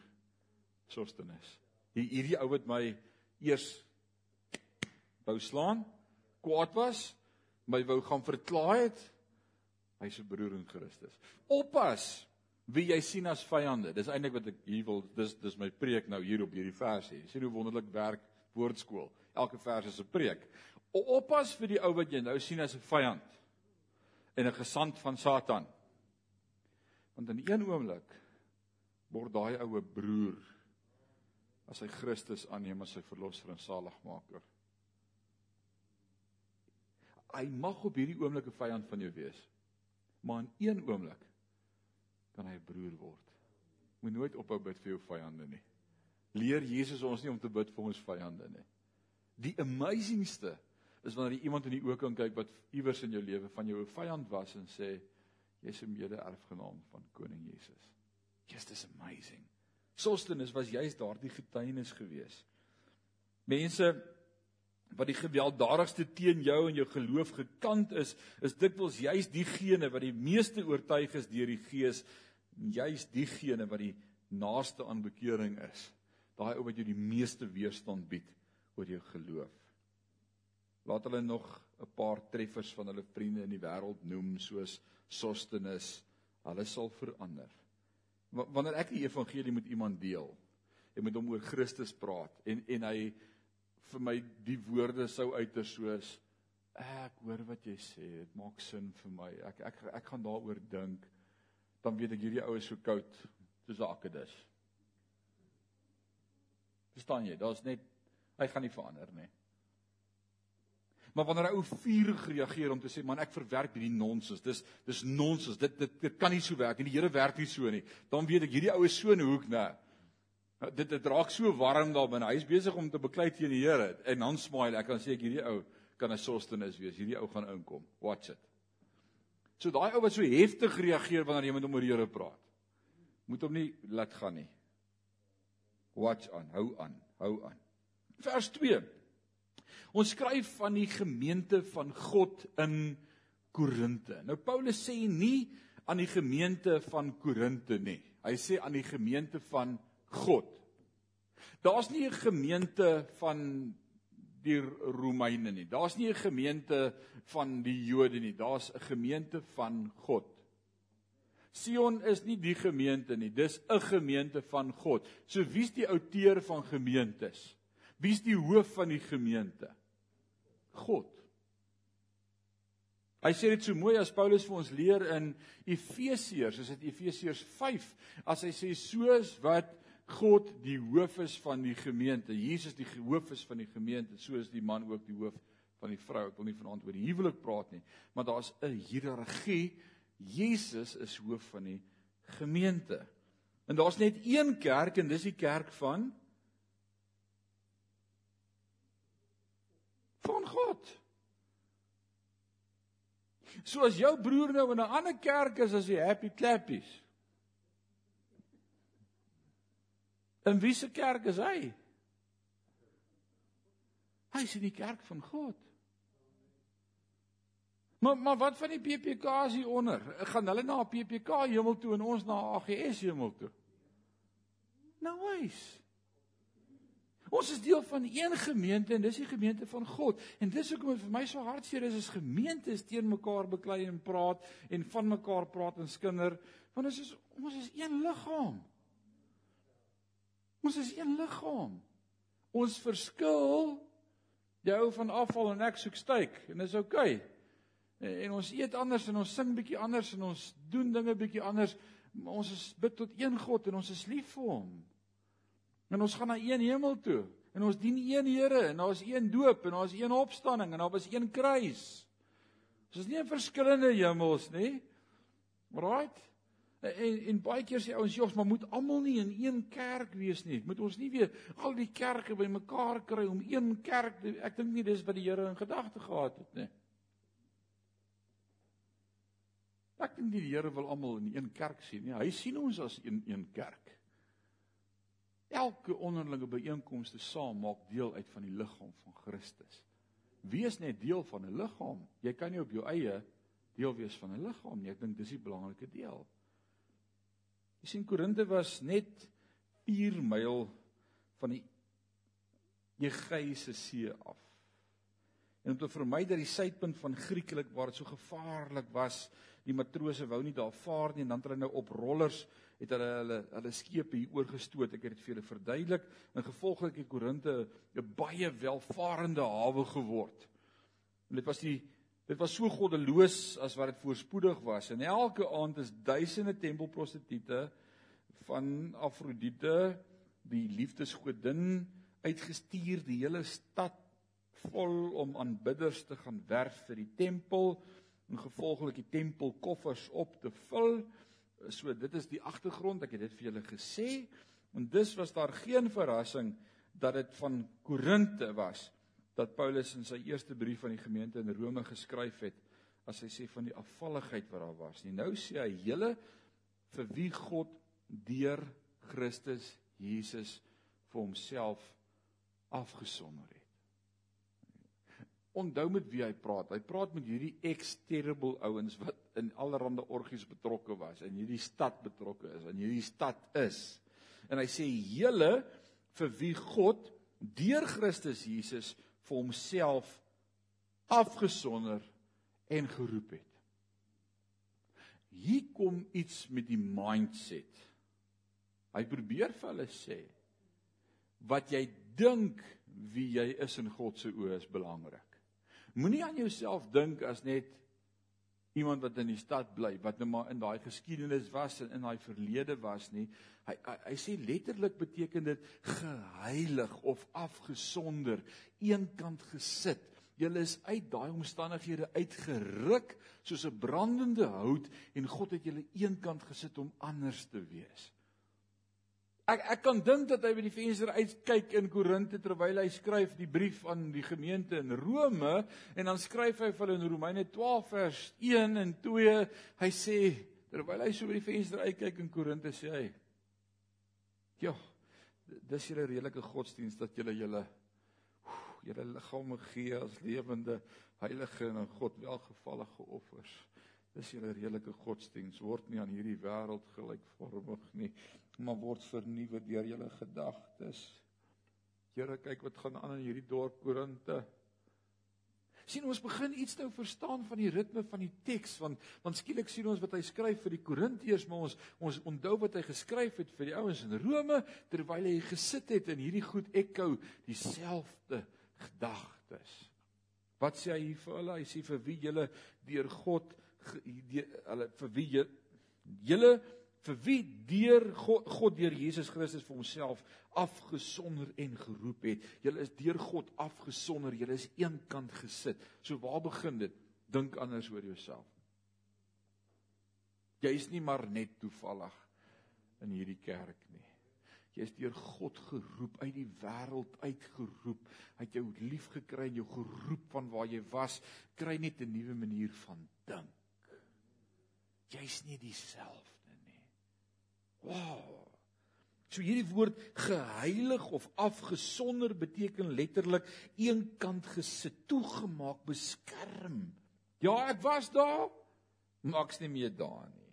Sostenes. Hierdie ou wat my eers wou slaan, kwaad was, my wou gaan verklaai het. Hy's 'n broer in Christus. Oppas wie jy sien as vyande. Dis eintlik wat ek hier wil dis dis my preek nou hier op hierdie vers hier. Sien hoe wonderlik werk woordskool. Elke vers is 'n preek. Oppas vir die ou wat jy nou sien as 'n vyand en 'n gesant van Satan. Want in een oomblik word daai oue broer as hy Christus aanneem as sy verlosser en saligmaker. Hy mag op hierdie oomblik 'n vyand van jou wees. Maar in een oomblik kan hy 'n broer word. Moet nooit ophou bid vir jou vyande nie. Leer Jesus ons nie om te bid vir ons vyande nie. Die amazingste is wanneer jy iemand in die oë kan kyk wat iewers in jou lewe van jou vyand was en sê jy's 'n mede-erfgenaam van koning Jesus. Just is amazing. Sostenes was juist daardie getuienis gewees. Mense wat die gewelddadigste teen jou en jou geloof gekant is, is dikwels juist diegene wat die meeste oortuig is deur die Gees, juist diegene wat die naaste aan bekering is. Daai ou wat jou die meeste weerstand bied oor jou geloof. Laat hulle nog 'n paar treffers van hulle vriende in die wêreld noem soos Sostenes. Hulle sal verander. Wanneer ek die evangelie met iemand deel en met hom oor Christus praat en en hy vir my die woorde sou uiter soos ek hoor wat jy sê, dit maak sin vir my. Ek ek ek gaan daaroor dink. Dan weet ek hierdie ou is so koud soos 'n akkedis. Verstaan jy? Daar's net hy gaan nie verander nie. Maar wanneer 'n ou vurig reageer om te sê man ek verwerp hierdie nonsens. Dis dis nonsens. Dit, dit dit kan nie so werk nie. Die Here werk nie so nie. Dan weet ek hierdie ou is so in 'n hoek, né? Nou, dit dit raak so warm daar binne. Hy's besig om te beklei teen die Here en dan smile ek dan sê ek hierdie ou kan 'n sostenis wees. Hierdie ou gaan inkom. Watch it. So daai ou wat so heftig reageer wanneer jy met hom oor die Here praat. Moet hom nie laat gaan nie. Watch on, hou aan, hou aan. Vers 2 Ons skryf van die gemeente van God in Korinte. Nou Paulus sê nie aan die gemeente van Korinte nie. Hy sê aan die gemeente van God. Daar's nie 'n gemeente van die Romeine nie. Daar's nie 'n gemeente van die Jode nie. Daar's 'n gemeente van God. Sion is nie die gemeente nie. Dis 'n gemeente van God. So wie's die outeur van gemeentes? Wie's die hoof van die gemeente? God. Hy sê dit so mooi as Paulus vir ons leer in Efesiërs, is dit Efesiërs 5, as hy sê soos wat God die hoof is van die gemeente, Jesus die hoof is van die gemeente, so is die man ook die hoof van die vrou. Ek wil nie vanaand oor die huwelik praat nie, maar daar's 'n hiërargie. Jesus is hoof van die gemeente. En daar's net een kerk en dis die kerk van van God. So as jou broer nou in 'n ander kerk is as die Happy Clappies. In wiese kerk is hy? Hy is in die kerk van God. Maar maar wat van die PPK's hier onder? Gaan hulle na PPK hemel toe en ons na AGS hemel toe? Nou wys. Ons is deel van een gemeente en dis die gemeente van God. En dis hoekom vir my so hartseer is as gemeentes teen mekaar beklei en praat en van mekaar praat en skinder, want ons is ons is een liggaam. Ons is een liggaam. Ons verskil jy hou van afval en ek soek steak en dis oukei. Okay. En, en ons eet anders en ons sing bietjie anders en ons doen dinge bietjie anders. Ons is bid tot een God en ons is lief vir hom. En ons gaan na een hemel toe en ons dien een Here en daar is een doop en daar is een opstanding en daar was een kruis. Ons is nie in verskillende hemels nie. Right? En en baie keer sê ouens, "Joggs, maar moet almal nie in een kerk wees nie. Moet ons nie weer al die kerke bymekaar kry om een kerk te ek dink nie dis wat die Here in gedagte gehad het nie." Ek dink die Here wil almal in een kerk sien, nie. Hy sien ons as een een kerk. Elke onderlinge byeenkomste saam maak deel uit van die liggaam van Christus. Wees net deel van 'n liggaam. Jy kan nie op jou eie deel wees van 'n liggaam nie. Ek dink dis die belangrike deel. Jy sien Korinte was net 4 myl van die Egeïse See af. En om te vermy dat die suidpunt van Griekelik waar dit so gevaarlik was, die matrose wou nie daar vaar nie en dan het hulle nou op rollers het hulle hulle hulle skepe hier oorgestoot. Ek het dit vir julle verduidelik. In gevolglik het Korinte 'n baie welvarende hawe geword. En dit was die dit was so goddeloos as wat dit voorspoedig was. En elke aand is duisende tempelprostituie van Afrodite, die liefdesgodin, uitgestuur die hele stad vol om aanbidders te gaan werf vir die tempel en gevolglik die tempelkoffers op te vul. So dit is die agtergrond, ek het dit vir julle gesê. En dus was daar geen verrassing dat dit van Korinte was dat Paulus in sy eerste brief aan die gemeente in Rome geskryf het as hy sê van die afvalligheid wat daar was. En nou sê hy hele vir wie God deur Christus Jesus vir homself afgesonder het onthou met wie hy praat. Hy praat met hierdie ex-terrible ouens wat in allerlei orgies betrokke was en hierdie stad betrokke is en hierdie stad is. En hy sê hele vir wie God deur Christus Jesus vir homself afgesonder en geroep het. Hier kom iets met die mindset. Hy probeer vir hulle sê wat jy dink wie jy is in God se oë is belangrik. Moenie aan jouself dink as net iemand wat in die stad bly, wat nou maar in daai geskiedenis was en in daai verlede was nie. Hy hy, hy sê letterlik beteken dit geheilig of afgesonder, eenkant gesit. Julle is uit daai omstandighede uitgeruk soos 'n brandende hout en God het julle eenkant gesit om anders te wees. Ek ek kan dink dat hy by die venster uitkyk in Korinte terwyl hy skryf die brief aan die gemeente in Rome en dan skryf hy vir hulle in Romeine 12 vers 1 en 2 hy sê terwyl hy so by die venster uitkyk in Korinte sê hy Ja dis julle redelike godsdienst dat julle julle julle liggame gee as lewende heilige en aan God welgevallige offers. Dis julle redelike godsdienst. Word nie aan hierdie wêreld gelykvormig nie maar word vernuwe deur julle gedagtes Here kyk wat gaan aan in hierdie dorp Korinte sien ons begin iets nou verstaan van die ritme van die teks want want skielik sien ons wat hy skryf vir die Korintiërs maar ons ons onthou wat hy geskryf het vir die ouens in Rome terwyl hy gesit het in hierdie goed echo dieselfde gedagtes. Wat sê hy hier vir hulle? Hy sê vir wie julle deur God hulle vir wie julle vir wie deur God, God deur Jesus Christus vir homself afgesonder en geroep het. Julle is deur God afgesonder, julle is eenkant gesit. So waar begin dit? Dink anders oor jouself. Jy is nie maar net toevallig in hierdie kerk nie. Jy is deur God geroep uit die wêreld uitgeroep. Hy het jou lief gekry en jou geroep van waar jy was, kry net 'n nuwe manier van dink. Jy's nie dieselfde Wow. So hierdie woord geheilig of afgesonder beteken letterlik eenkant gesit, toegemaak, beskerm. Ja, ek was daar, maar ek's nie meer daar nie.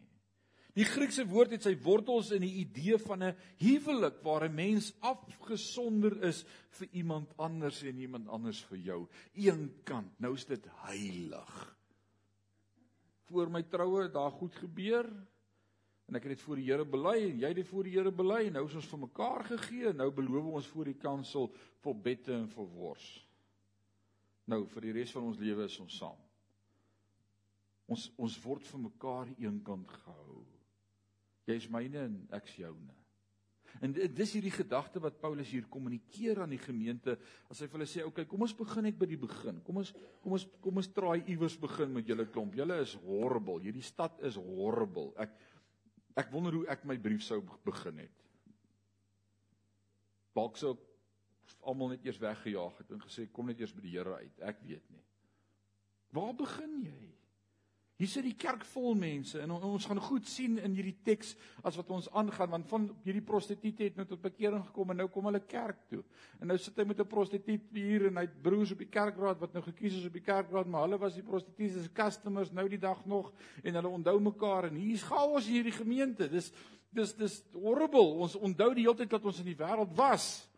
Die Griekse woord het sy wortels in die idee van 'n huwelik waar 'n mens afgesonder is vir iemand anders en iemand anders vir jou. Eenkant, nou is dit heilig. Voor my troue het daar goed gebeur, En ek het dit voor die Here bely en jy het dit voor die Here bely en nou is ons vir mekaar gegee en nou beloof ons voor die kansel vir bette en vir wors. Nou vir die res van ons lewe is ons saam. Ons ons word vir mekaar eenkant gehou. Jy is myne en ek is joune. En dis hierdie gedagte wat Paulus hier kommunikeer aan die gemeente as hy vir hulle sê, "Oké, okay, kom ons begin net by die begin. Kom ons kom ons kom ons traai iewers begin met julle klomp. Julle is horrible. Hierdie stad is horrible. Ek Ek wonder hoe ek my brief sou begin het. Dalk sou almal net eers weggejaag het en gesê kom net eers by die Here uit. Ek weet nie. Waar begin jy? Hier sit die kerk vol mense en ons gaan goed sien in hierdie teks as wat ons aangaan want van hierdie prostituut het nou tot bekering gekom en nou kom hulle kerk toe. En nou sit hy met 'n prostituut hier en hy het broers op die kerkraad wat nou gekies is op die kerkraad, maar hulle was die prostituut se customers nou die dag nog en hulle onthou mekaar en hier's chaos in hierdie gemeente. Dis dis dis horrible. Ons onthou die hele tyd dat ons in die wêreld was.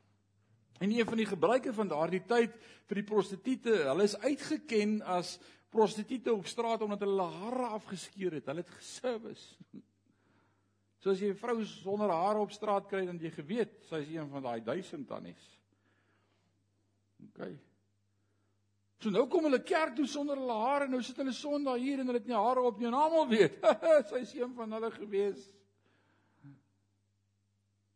En een van die gebruike van daardie tyd vir die prostituie, hulle is uitgeken as prostituie op straat omdat hulle hare afgeskeer het. Hulle het geservice. [laughs] So as jy 'n vrou sonder hare op straat kry, dan jy geweet sy is een van daai duisend tannies. OK. So nou kom hulle kerk toe sonder hulle hare, nou sit hulle Sondag hier en hulle het nie hare op nie en almal weet, [laughs] sy is een van hulle gewees.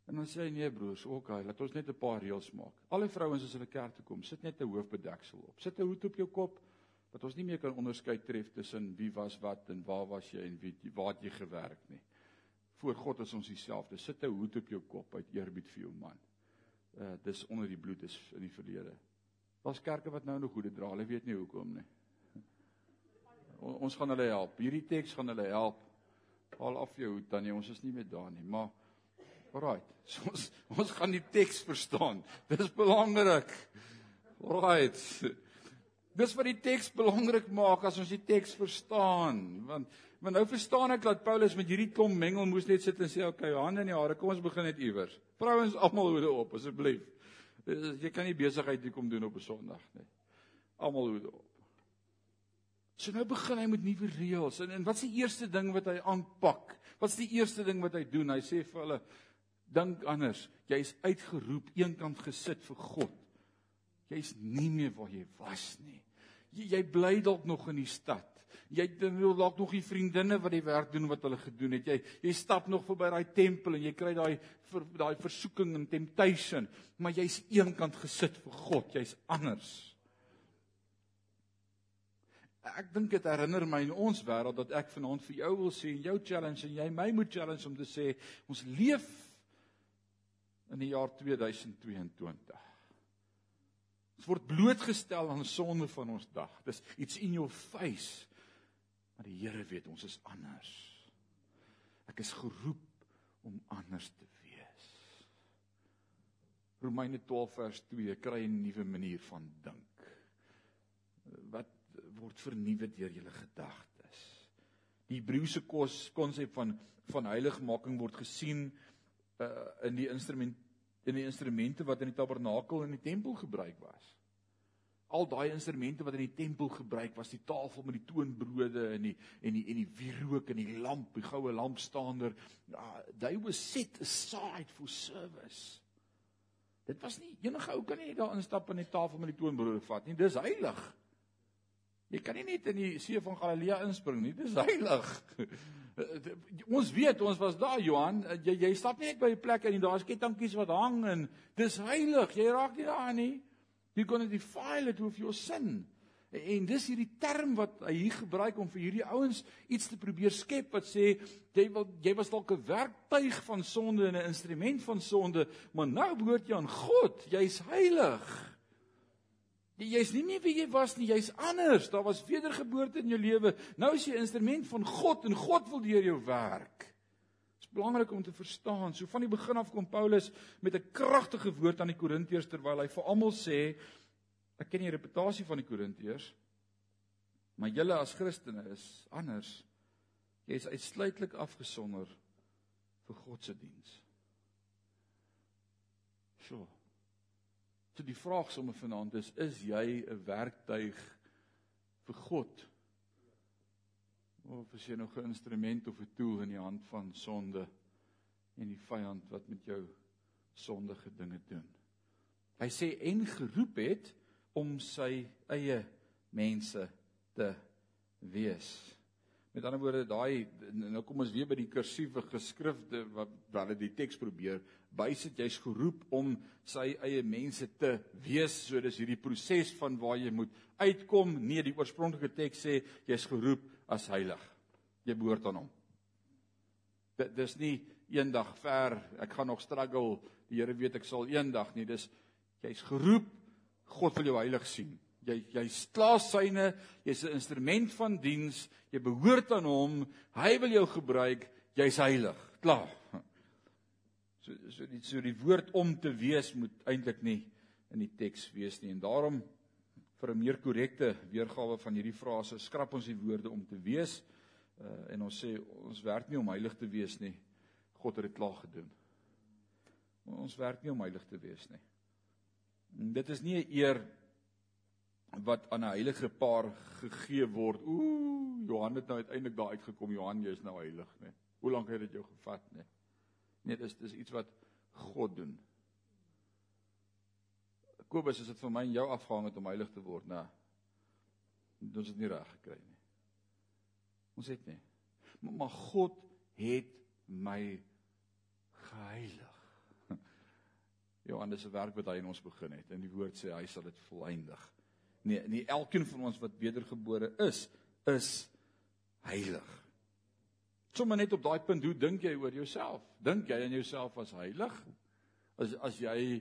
En dan sê hy nee broers, OK, laat ons net 'n paar reëls maak. Al die vrouens as hulle kerk toe kom, sit net 'n hoofbedeksel op. Sit 'n hoed op jou kop dat ons nie meer kan onderskei tref tussen wie was wat en waar was jy en wie waar het jy gewerk nie. Voor God is ons dieselfde. Sit 'n hoed op jou kop uit eerbied vir jou man. Uh dis onder die bloed is in die verlede. Daar's kerke wat nou nog hoede dra. Hulle weet nie hoekom nie. [laughs] O, ons gaan hulle help. Hierdie teks gaan hulle help. Haal af jou hoed dan nie. Ons is nie meer daar nie, maar Alraai. [laughs] So ons ons gaan die teks verstaan. Dis belangrik. Alraai. Dis wat die teks belangrik maak as ons die teks verstaan, want want nou verstaan ek dat Paulus met hierdie klomp mengel moes net sit en sê, "Oké, okay, hande in die hare, kom ons begin net iewers. Vrouens almal hoede op asseblief. Jy kan nie besigheid hier kom doen op 'n Sondag nie. Almal hoede op." So nou begin hy met nuwe reëls. En en wat's die eerste ding wat hy aanpak? Wat's die eerste ding wat hy doen? Hy sê vir hulle, "Dink anders. Jy's uitgeroep, eenkant gesit vir God. Jy's nie meer waar jy was nie." Jy, jy bly dalk nog in die stad. Jy dalk nog die vriendinne wat die werk doen wat hulle gedoen het. Jy jy stap nog verby daai tempel en jy kry daai daai versoeking en temptation, maar jy's eenkant gesit vir God. Jy's anders. Ek dink dit herinner my in ons wêreld dat ek vanaand vir jou wil sê en jou challenge en jy my moet challenge om te sê ons leef in die jaar 2022. Ons word blootgestel aan sonde van ons dag. Dis iets in jou face. Maar die Here weet ons is anders. Ek is geroep om anders te wees. Romeine 12 vers 2 kry 'n nuwe manier van dink. Wat word vernuwe deur julle gedagtes. Die Hebreëse konsep van van heiligmaking word gesien uh, in die instrument in die instrumente wat in die tabernakel en die tempel gebruik was. al daai instrumente wat in die tempel gebruik was, die tafel met die toonbrode en die en die en die wierook en die lamp, die goue lampstander. Uh, they were set aside for service. Dit was nie enige ou kan nie daar instap aan die tafel met die toonbrode vat nie. Dis heilig. Jy kan nie net in die see van Galilea inspring nie. Dis heilig. [laughs] ons weet ons was daar Johan, jy jy stap nie net by 'n plek en daar's kettingkies wat hang en dis heilig. Jy raak nie daaraan nie. You're going to defile it with your sin. En dis hierdie term wat hy hier gebruik om vir hierdie ouens iets te probeer skep wat sê jy wil jy was dalk 'n werktuig van sonde en 'n instrument van sonde, maar nou behoort jy aan God. Jy's heilig. Jy's nie meer wie jy was nie, jy's anders. Daar was wedergeboorte in jou lewe. Nou is jy 'n instrument van God en God wil deur jou werk. Dit is belangrik om te verstaan. So van die begin af kom Paulus met 'n kragtige woord aan die Korintiërs terwyl hy vir almal sê Ek ken die reputasie van die Korintiërs. Maar julle as Christene is anders. Jy is uitsluitlik afgesonder vir God se diens. So. So die vraag sommer vanaand is: is jy 'n werktuig vir God? Of is jy nog 'n instrument of 'n tool in die hand van sonde en die vyand wat met jou sondige dinge doen? Hy sê en geroep het om sy eie mense te wees. Met ander woorde, daai nou kom ons weer by die kursiewe geskrifte wat hulle die teks probeer bysit jy's geroep om sy eie mense te wees. So dis hierdie proses van waar jy moet uitkom. Nee, die oorspronklike teks sê jy's geroep as heilig. Jy behoort aan hom. Dit dis nie eendag ver, ek gaan nog struggle. Die Here weet ek sal eendag nie. Dis jy's geroep God wil jou heilig sien. Jy jy's klaar syne, jy's 'n instrument van diens, jy behoort aan hom, hy wil jou gebruik, jy's heilig. Klaar. So so die so die woord om te wees moet eintlik nie in die teks wees nie en daarom vir 'n meer korrekte weergawe van hierdie frase skrap ons die woorde om te wees uh, en ons sê ons werk nie om heilig te wees nie. God het dit klaar gedoen. Ons werk nie om heilig te wees nie. Dit is nie 'n eer wat aan 'n heilige paar gegee word. Ooh, Johan het nou uiteindelik daar uitgekom. Johan, jy is nou heilig, né? Hoe lank het dit jou gevat, né? Nee, dis dis iets wat God doen. Kobus, as dit vir my en jou afhang het om heilig te word, né? Ons het nie reg gekry nie. Ons het nie. Maar, maar God het my geheilig. [laughs] Johannes se werk wat hy in ons begin het. En die woord sê hy sal dit volëindig. Nee, nie elkeen van ons wat wedergebore is, is heilig. Sommige net op daai punt, hoe dink jy oor jouself? Dink jy aan jouself as heilig? As as jy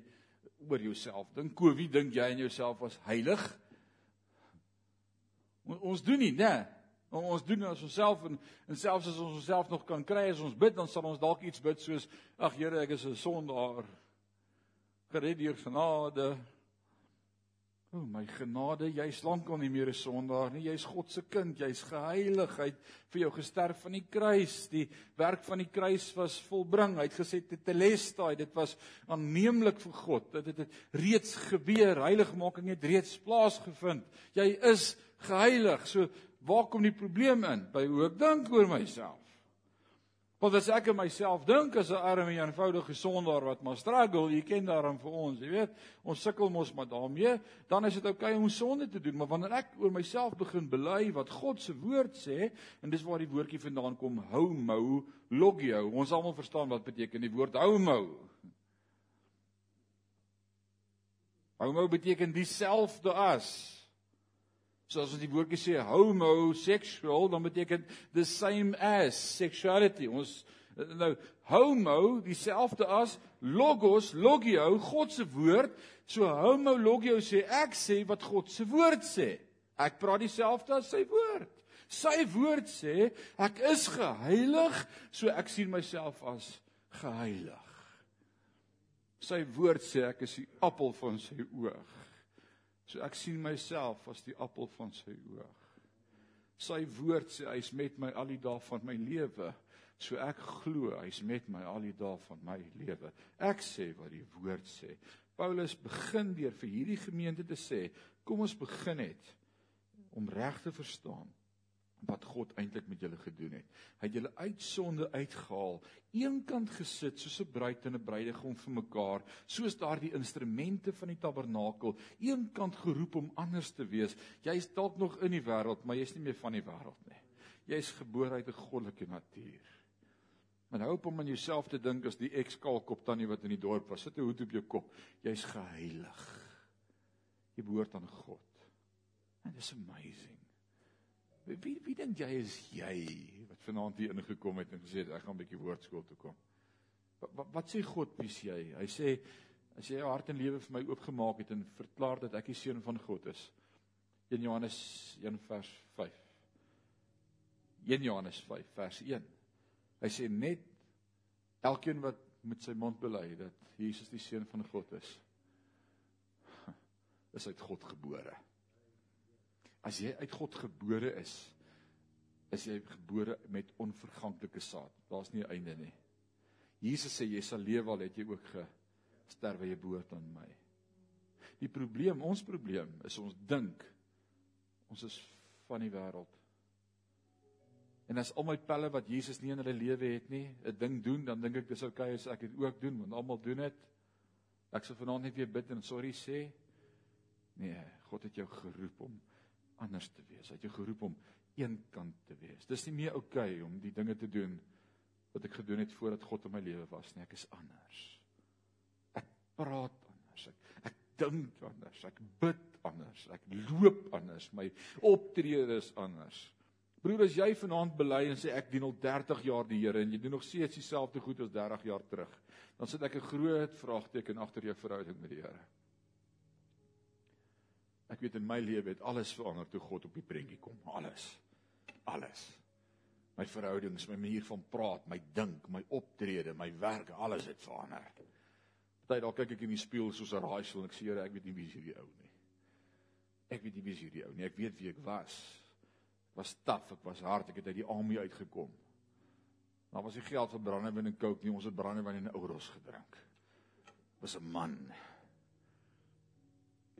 oor jouself dink, ko wie dink jy aan jouself as heilig? Ons doen nie, né? Ons doen as onsself en en selfs as ons onsself nog kan kry as ons bid, dan sal ons dalk iets bid soos ag Here, ek is 'n sondaar gered deur genade. O my genade, jy's lankal nie meer 'n sondaar nie. Jy's God se kind. Jy's geheiligheid vir jou gesterf van die kruis. Die werk van die kruis was volbring. Hy het gesê te lesdaai. Dit was aanneemlik vir God. Dit het, het reeds gebeur. Heiligmaking het reeds plaasgevind. Jy is geheilig. So waar kom die probleem in? By hoe ek dink oor myself. Want as ek aan myself dink as 'n arme en eenvoudige sondaar wat maar struggle, jy ken daarom vir ons, jy weet, ons sukkel mos maar daarmee, dan is dit oukei okay om sonde te doen, maar wanneer ek oor myself begin bely wat God se woord sê, en dis waar die woordjie vandaan kom, homo logio. Ons almal verstaan wat beteken die woord homo. Homo beteken dieselfde as soos wat die woordjie sê homosexual dan beteken the same as sexuality. Ons nou homo dieselfde as logos logio God se woord. So homo logio sê ek sê wat God se woord sê. Ek praat dieselfde as sy woord. Sy woord sê ek is geheilig so ek sien myself as geheilig. Sy woord sê ek is die appel van sy oog So ek sien myself as die appel van sy oog. Sy woord sê hy's met my al die dae van my lewe. So ek glo hy's met my al die dae van my lewe. Ek sê wat die woord sê. Paulus begin deur vir hierdie gemeente te sê, Kom ons begin net om reg te verstaan wat God eintlik met julle gedoen het. Hy het julle uit sonde uitgehaal, eenkant gesit soos 'n bruid en 'n bruidegom vir mekaar, soos daardie instrumente van die tabernakel, eenkant geroep om anders te wees. Jy's dalk nog in die wêreld, maar jy's nie meer van die wêreld nie. Jy's gebore uit 'n goddelike natuur. Maar hou op om aan jouself te dink as die ex-kalkop tannie wat in die dorp was. Sit 'n hoed op jou kop. Jy's geheilig. Jy behoort aan God. And it's amazing. Wie wie dink jy is jy wat vanaand hier ingekom het en gesê het ek gaan 'n bietjie woordskool toe kom? Wat, wat wat sê God wie jy? Hy sê as jy jou hart en lewe vir my oopgemaak het en verklaar dat ek die seun van God is. 1 Johannes 1 vers 5. 1 Johannes 5 vers 1. Hy sê net elkeen wat met sy mond bely dat Jesus die seun van God is, is uit God gebore. As jy uit God gebore is, is jy gebore met onverganklike saad. Daar's nie 'n einde nie. Jesus sê jy sal lewe al het jy ook gesterwe jy behoort aan my. Die probleem, ons probleem is ons dink ons is van die wêreld. En as al my pelle wat Jesus nie in hulle lewe het nie, 'n ding doen, dan dink ek dis oukei okay as ek dit ook doen want almal doen dit. Ek sal vanaand net weer bid en sorry sê. Nee, God het jou geroep om anders te wees. Hy het jou geroep om eenkant te wees. Dis nie meer oukei okay om die dinge te doen wat ek gedoen het voordat God in my lewe was nie. Ek is anders. Ek praat anders. Ek ek dink anders. Ek bid anders. Ek loop anders. My optrede is anders. Broer, as jy vanaand bely en sê ek dien al 30 jaar die Here en jy doen nog steeds dieselfde goed as 30 jaar terug, dan sit ek 'n groot vraagteken agter jou verhouding met die Here. Ek weet in my lewe het alles verander toe God op die prentjie kom. Alles. Alles. My verhoudings, my manier van praat, my dink, my optrede, my werk, alles het verander. Party dalk kyk ek in die spieël soos 'n raaisel en ek sê Here, ek weet nie wie is hierdie ou nie. Ek weet nie wie is hierdie ou nie. Ek weet wie ek was. Ek was taaf, ek was hard, ek het uit die army uitgekom. Maar was nie geld vir brandewyn en coke nie. Ons het brandewyn en ouros gedrink. Was 'n man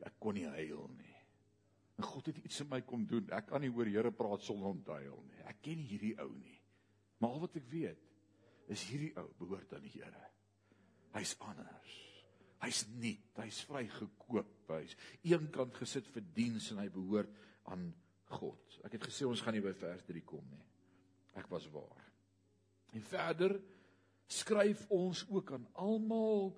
ek kon nie huil nie. En God het iets in my kom doen. Ek kan nie oor Here praat sonder om te huil nie. Ek ken hierdie ou nie. Maar al wat ek weet is hierdie ou behoort aan die Here. Hy's anders. Hy's nuut, hy's vrygekoop, hy's eenkant gesit vir diens en hy behoort aan God. Ek het gesê ons gaan nie by vers 3 kom nie. Ek was waar. En verder skryf ons ook aan almal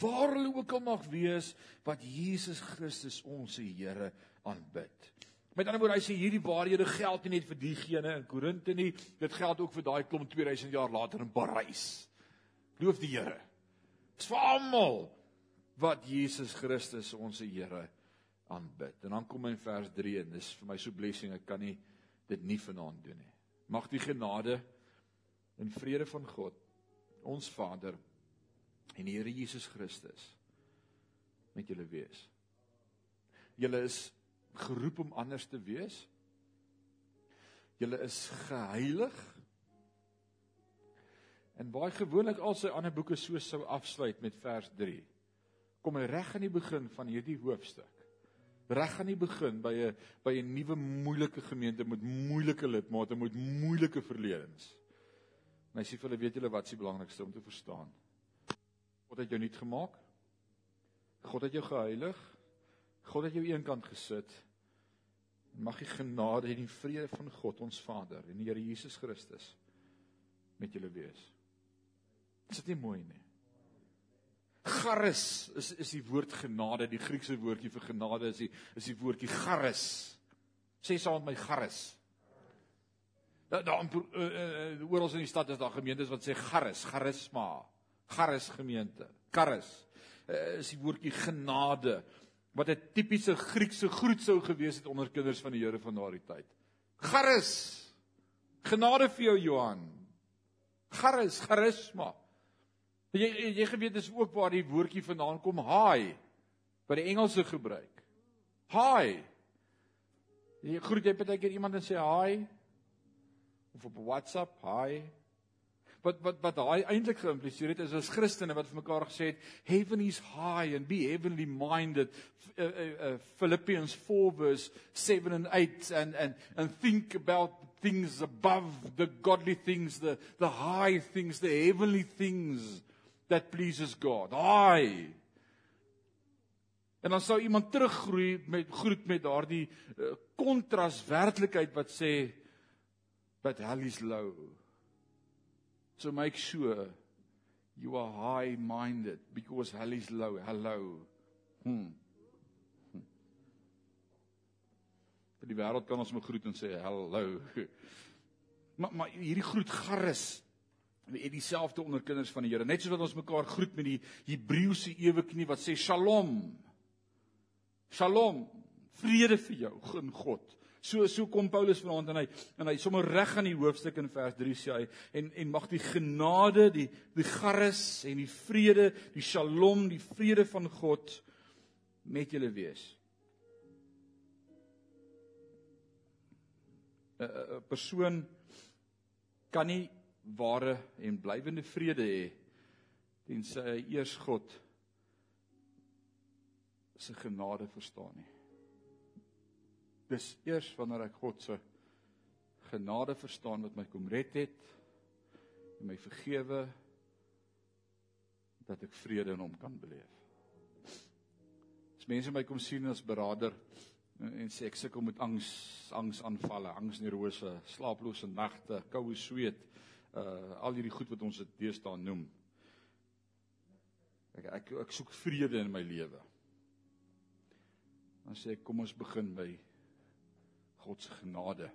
waar hulle ook al mag wees wat Jesus Christus ons Here aanbid. Met ander woorde, hy sê hierdie waarhede geld nie net vir diegene in Korinte nie, dit geld ook vir daai klomp 2000 jaar later in Parys. Loof die Here. Dis vir almal wat Jesus Christus ons Here aanbid. En dan kom in vers 3 en dis vir my so blessing, ek kan nie dit nie vanaand doen nie. Mag die genade en vrede van God, ons Vader en die Here Jesus Christus met julle wees. Julle is geroep om anders te wees. Julle is geheilig. En baie gewoonlik al sy ander boeke so sou afsluit met vers 3. Kom hy reg aan die begin van hierdie hoofstuk. Reg aan die begin by 'n by 'n nuwe moeilike gemeente met moeilike lidmate met moeilike verledens. En hy sê vir hulle weet julle wat is die belangrikste om te verstaan? God het jou nuut gemaak. God het jou geheilig. God het jou eenkant gesit. Mag die genade en die vrede van God ons Vader en die Here Jesus Christus met julle wees. Is dit nie mooi nie? Charis is is die woord genade, die Griekse woordjie vir genade is die is die woordjie charis. Sê saam met my charis. Daar daar uh, uh, oral in die stad is daar gemeentes wat sê charis, charisma. Charis gemeente. Charis uh, is die woordjie genade wat 'n tipiese Griekse groet sou gewees het onder kinders van die Here van daardie tyd. Charis. Genade vir jou Johan. Charis, charisma. Jy jy geweet dis ook waar die woordjie vandaan kom, hi. Wat die Engelse gebruik. Hi. Jy groet jy baie keer iemand en sê hi of op WhatsApp, hi. Wat wat wat daai eintlik geïmpliseer het is as Christene wat vir mekaar gesê het heaven is high and be heavenly minded. Uh, uh, uh, Philippians 4 verse 7 and 8 and and and think about things above the godly things the the high things the heavenly things that pleases God. High. En dan sou iemand teruggroei met groet met daardie kontras uh, werklikheid wat sê but hell is low. So make sure you are high minded because hell is low. Hello. Hm. hm. Vir die wêreld kan ons me groet en sê hallo. [laughs] Maar maar hierdie groet garris het dieselfde onder kinders van die Here. Net soos wat ons mekaar groet met die Hebreëse ewe knie wat sê shalom. Shalom. Vrede vir jou, in God. So so kom Paulus vanaand en hy en hy sommer reg aan die hoofstuk in vers 3 sê hy en en mag die genade, die die garus en die vrede, die shalom, die vrede van God met julle wees. 'n persoon kan nie ware en blywende vrede hê tensy hy eers God se genade verstaan nie. Dis eers wanneer ek God se genade verstaan wat my kom red het en my vergewe dat ek vrede in hom kan beleef. As mense my kom sien as beraader en sê ek sukkel met angs, angsaanvalle, angsneurose, slaaplose nagte, koue sweet, uh al hierdie goed wat ons dit deesdae noem. Ek ek ek soek vrede in my lewe. Dan sê ek kom ons begin by God se genade.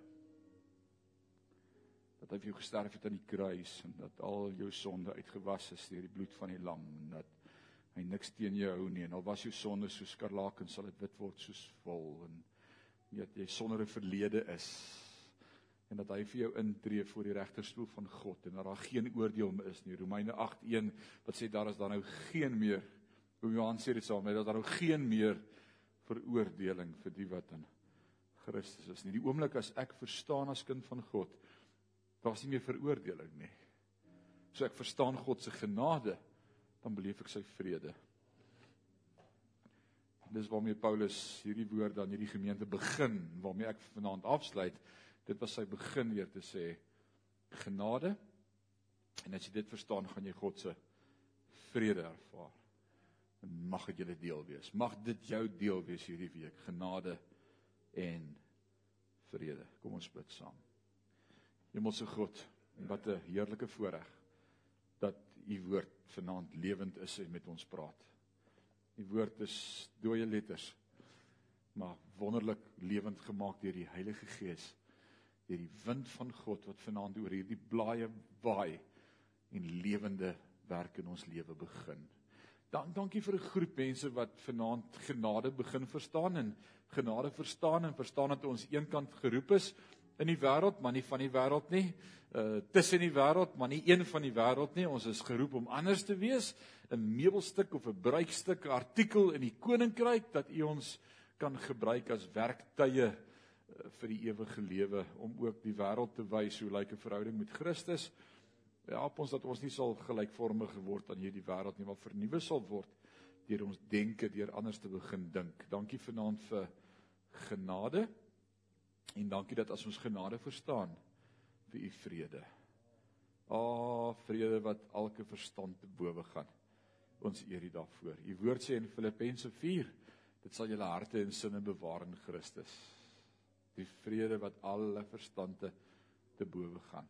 Dat hy vir jou gesterf het aan die kruis en dat al jou sonde uitgewas is deur die bloed van die lam en dat hy niks teen jou hou nie en al was jou sonde soos skarlaken sal dit wit word soos wol en dat jy sonder 'n verlede is en dat hy vir jou intree voor die regterstoel van God en dat daar geen oordeel meer is nie. Romeine 8:1 wat sê daar is dan nou geen meer hoe Johan sê dit saam, dat daar nou geen meer veroordeling vir die wat in Christus is nie. Die oomblik as ek verstaan as kind van God, daar's nie meer veroordeling nie. So ek verstaan God se genade, dan beleef ek sy vrede. Dis waarmee Paulus hierdie woord aan hierdie gemeente begin, waarmee ek vanaand afsluit. Dit was sy begin weer te sê genade. En as jy dit verstaan, gaan jy God se vrede ervaar. En mag dit julle deel wees. Mag dit jou deel wees hierdie week. Genade en vrede. Kom ons bid saam. Hemelse God, wat 'n heerlike voorreg dat u woord vanaand lewend is en met ons praat. U woord is dooie letters, maar wonderlik lewend gemaak deur die Heilige Gees, deur die wind van God wat vanaand oor hierdie blaaie waai en lewende werk in ons lewe begin. Dan dankie vir 'n groep mense wat vanaand genade begin verstaan en genade verstaan en verstaan dat ons eenkant geroep is in die wêreld, maar nie van die wêreld nie. Uh tussen die wêreld, maar nie een van die wêreld nie. Ons is geroep om anders te wees, 'n meubelstuk of 'n bruikstuk, 'n artikel in die koninkryk dat U ons kan gebruik as werktuie uh, vir die ewige lewe om ook die wêreld te wys hoe lyk 'n verhouding met Christus. Help ons dat ons nie sal gelykvormig geword aan hierdie wêreld nie, maar vernuwe sal word deur ons denke, deur anders te begin dink. Dankie vanaand vir genade. En dankie dat as ons genade verstaan, vir u vrede. O, oh, vrede wat elke verstand te bowe gaan. Ons eer U daarvoor. U woord sê in Filippense 4, dit sal julle harte en sinne bewaar in Christus. Die vrede wat alle verstande te bowe gaan.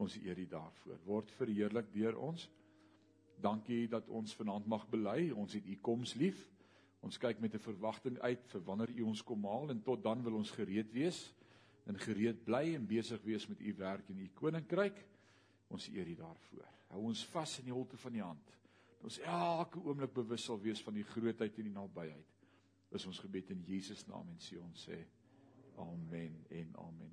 Ons eer U daarvoor. Word verheerlik deur ons. Dankie dat ons vanaand mag bely. Ons het U koms lief. Ons kyk met 'n verwagting uit vir wanneer U ons kom haal en tot dan wil ons gereed wees en gereed bly en besig wees met U werk in U koninkryk. Ons eer U daarvoor. Hou ons vas in die holte van die hand. Dat ons elke oomblik bewus sal wees van die grootheid en die nabyheid. Is ons gebed in Jesus naam en sê ons sê amen en amen.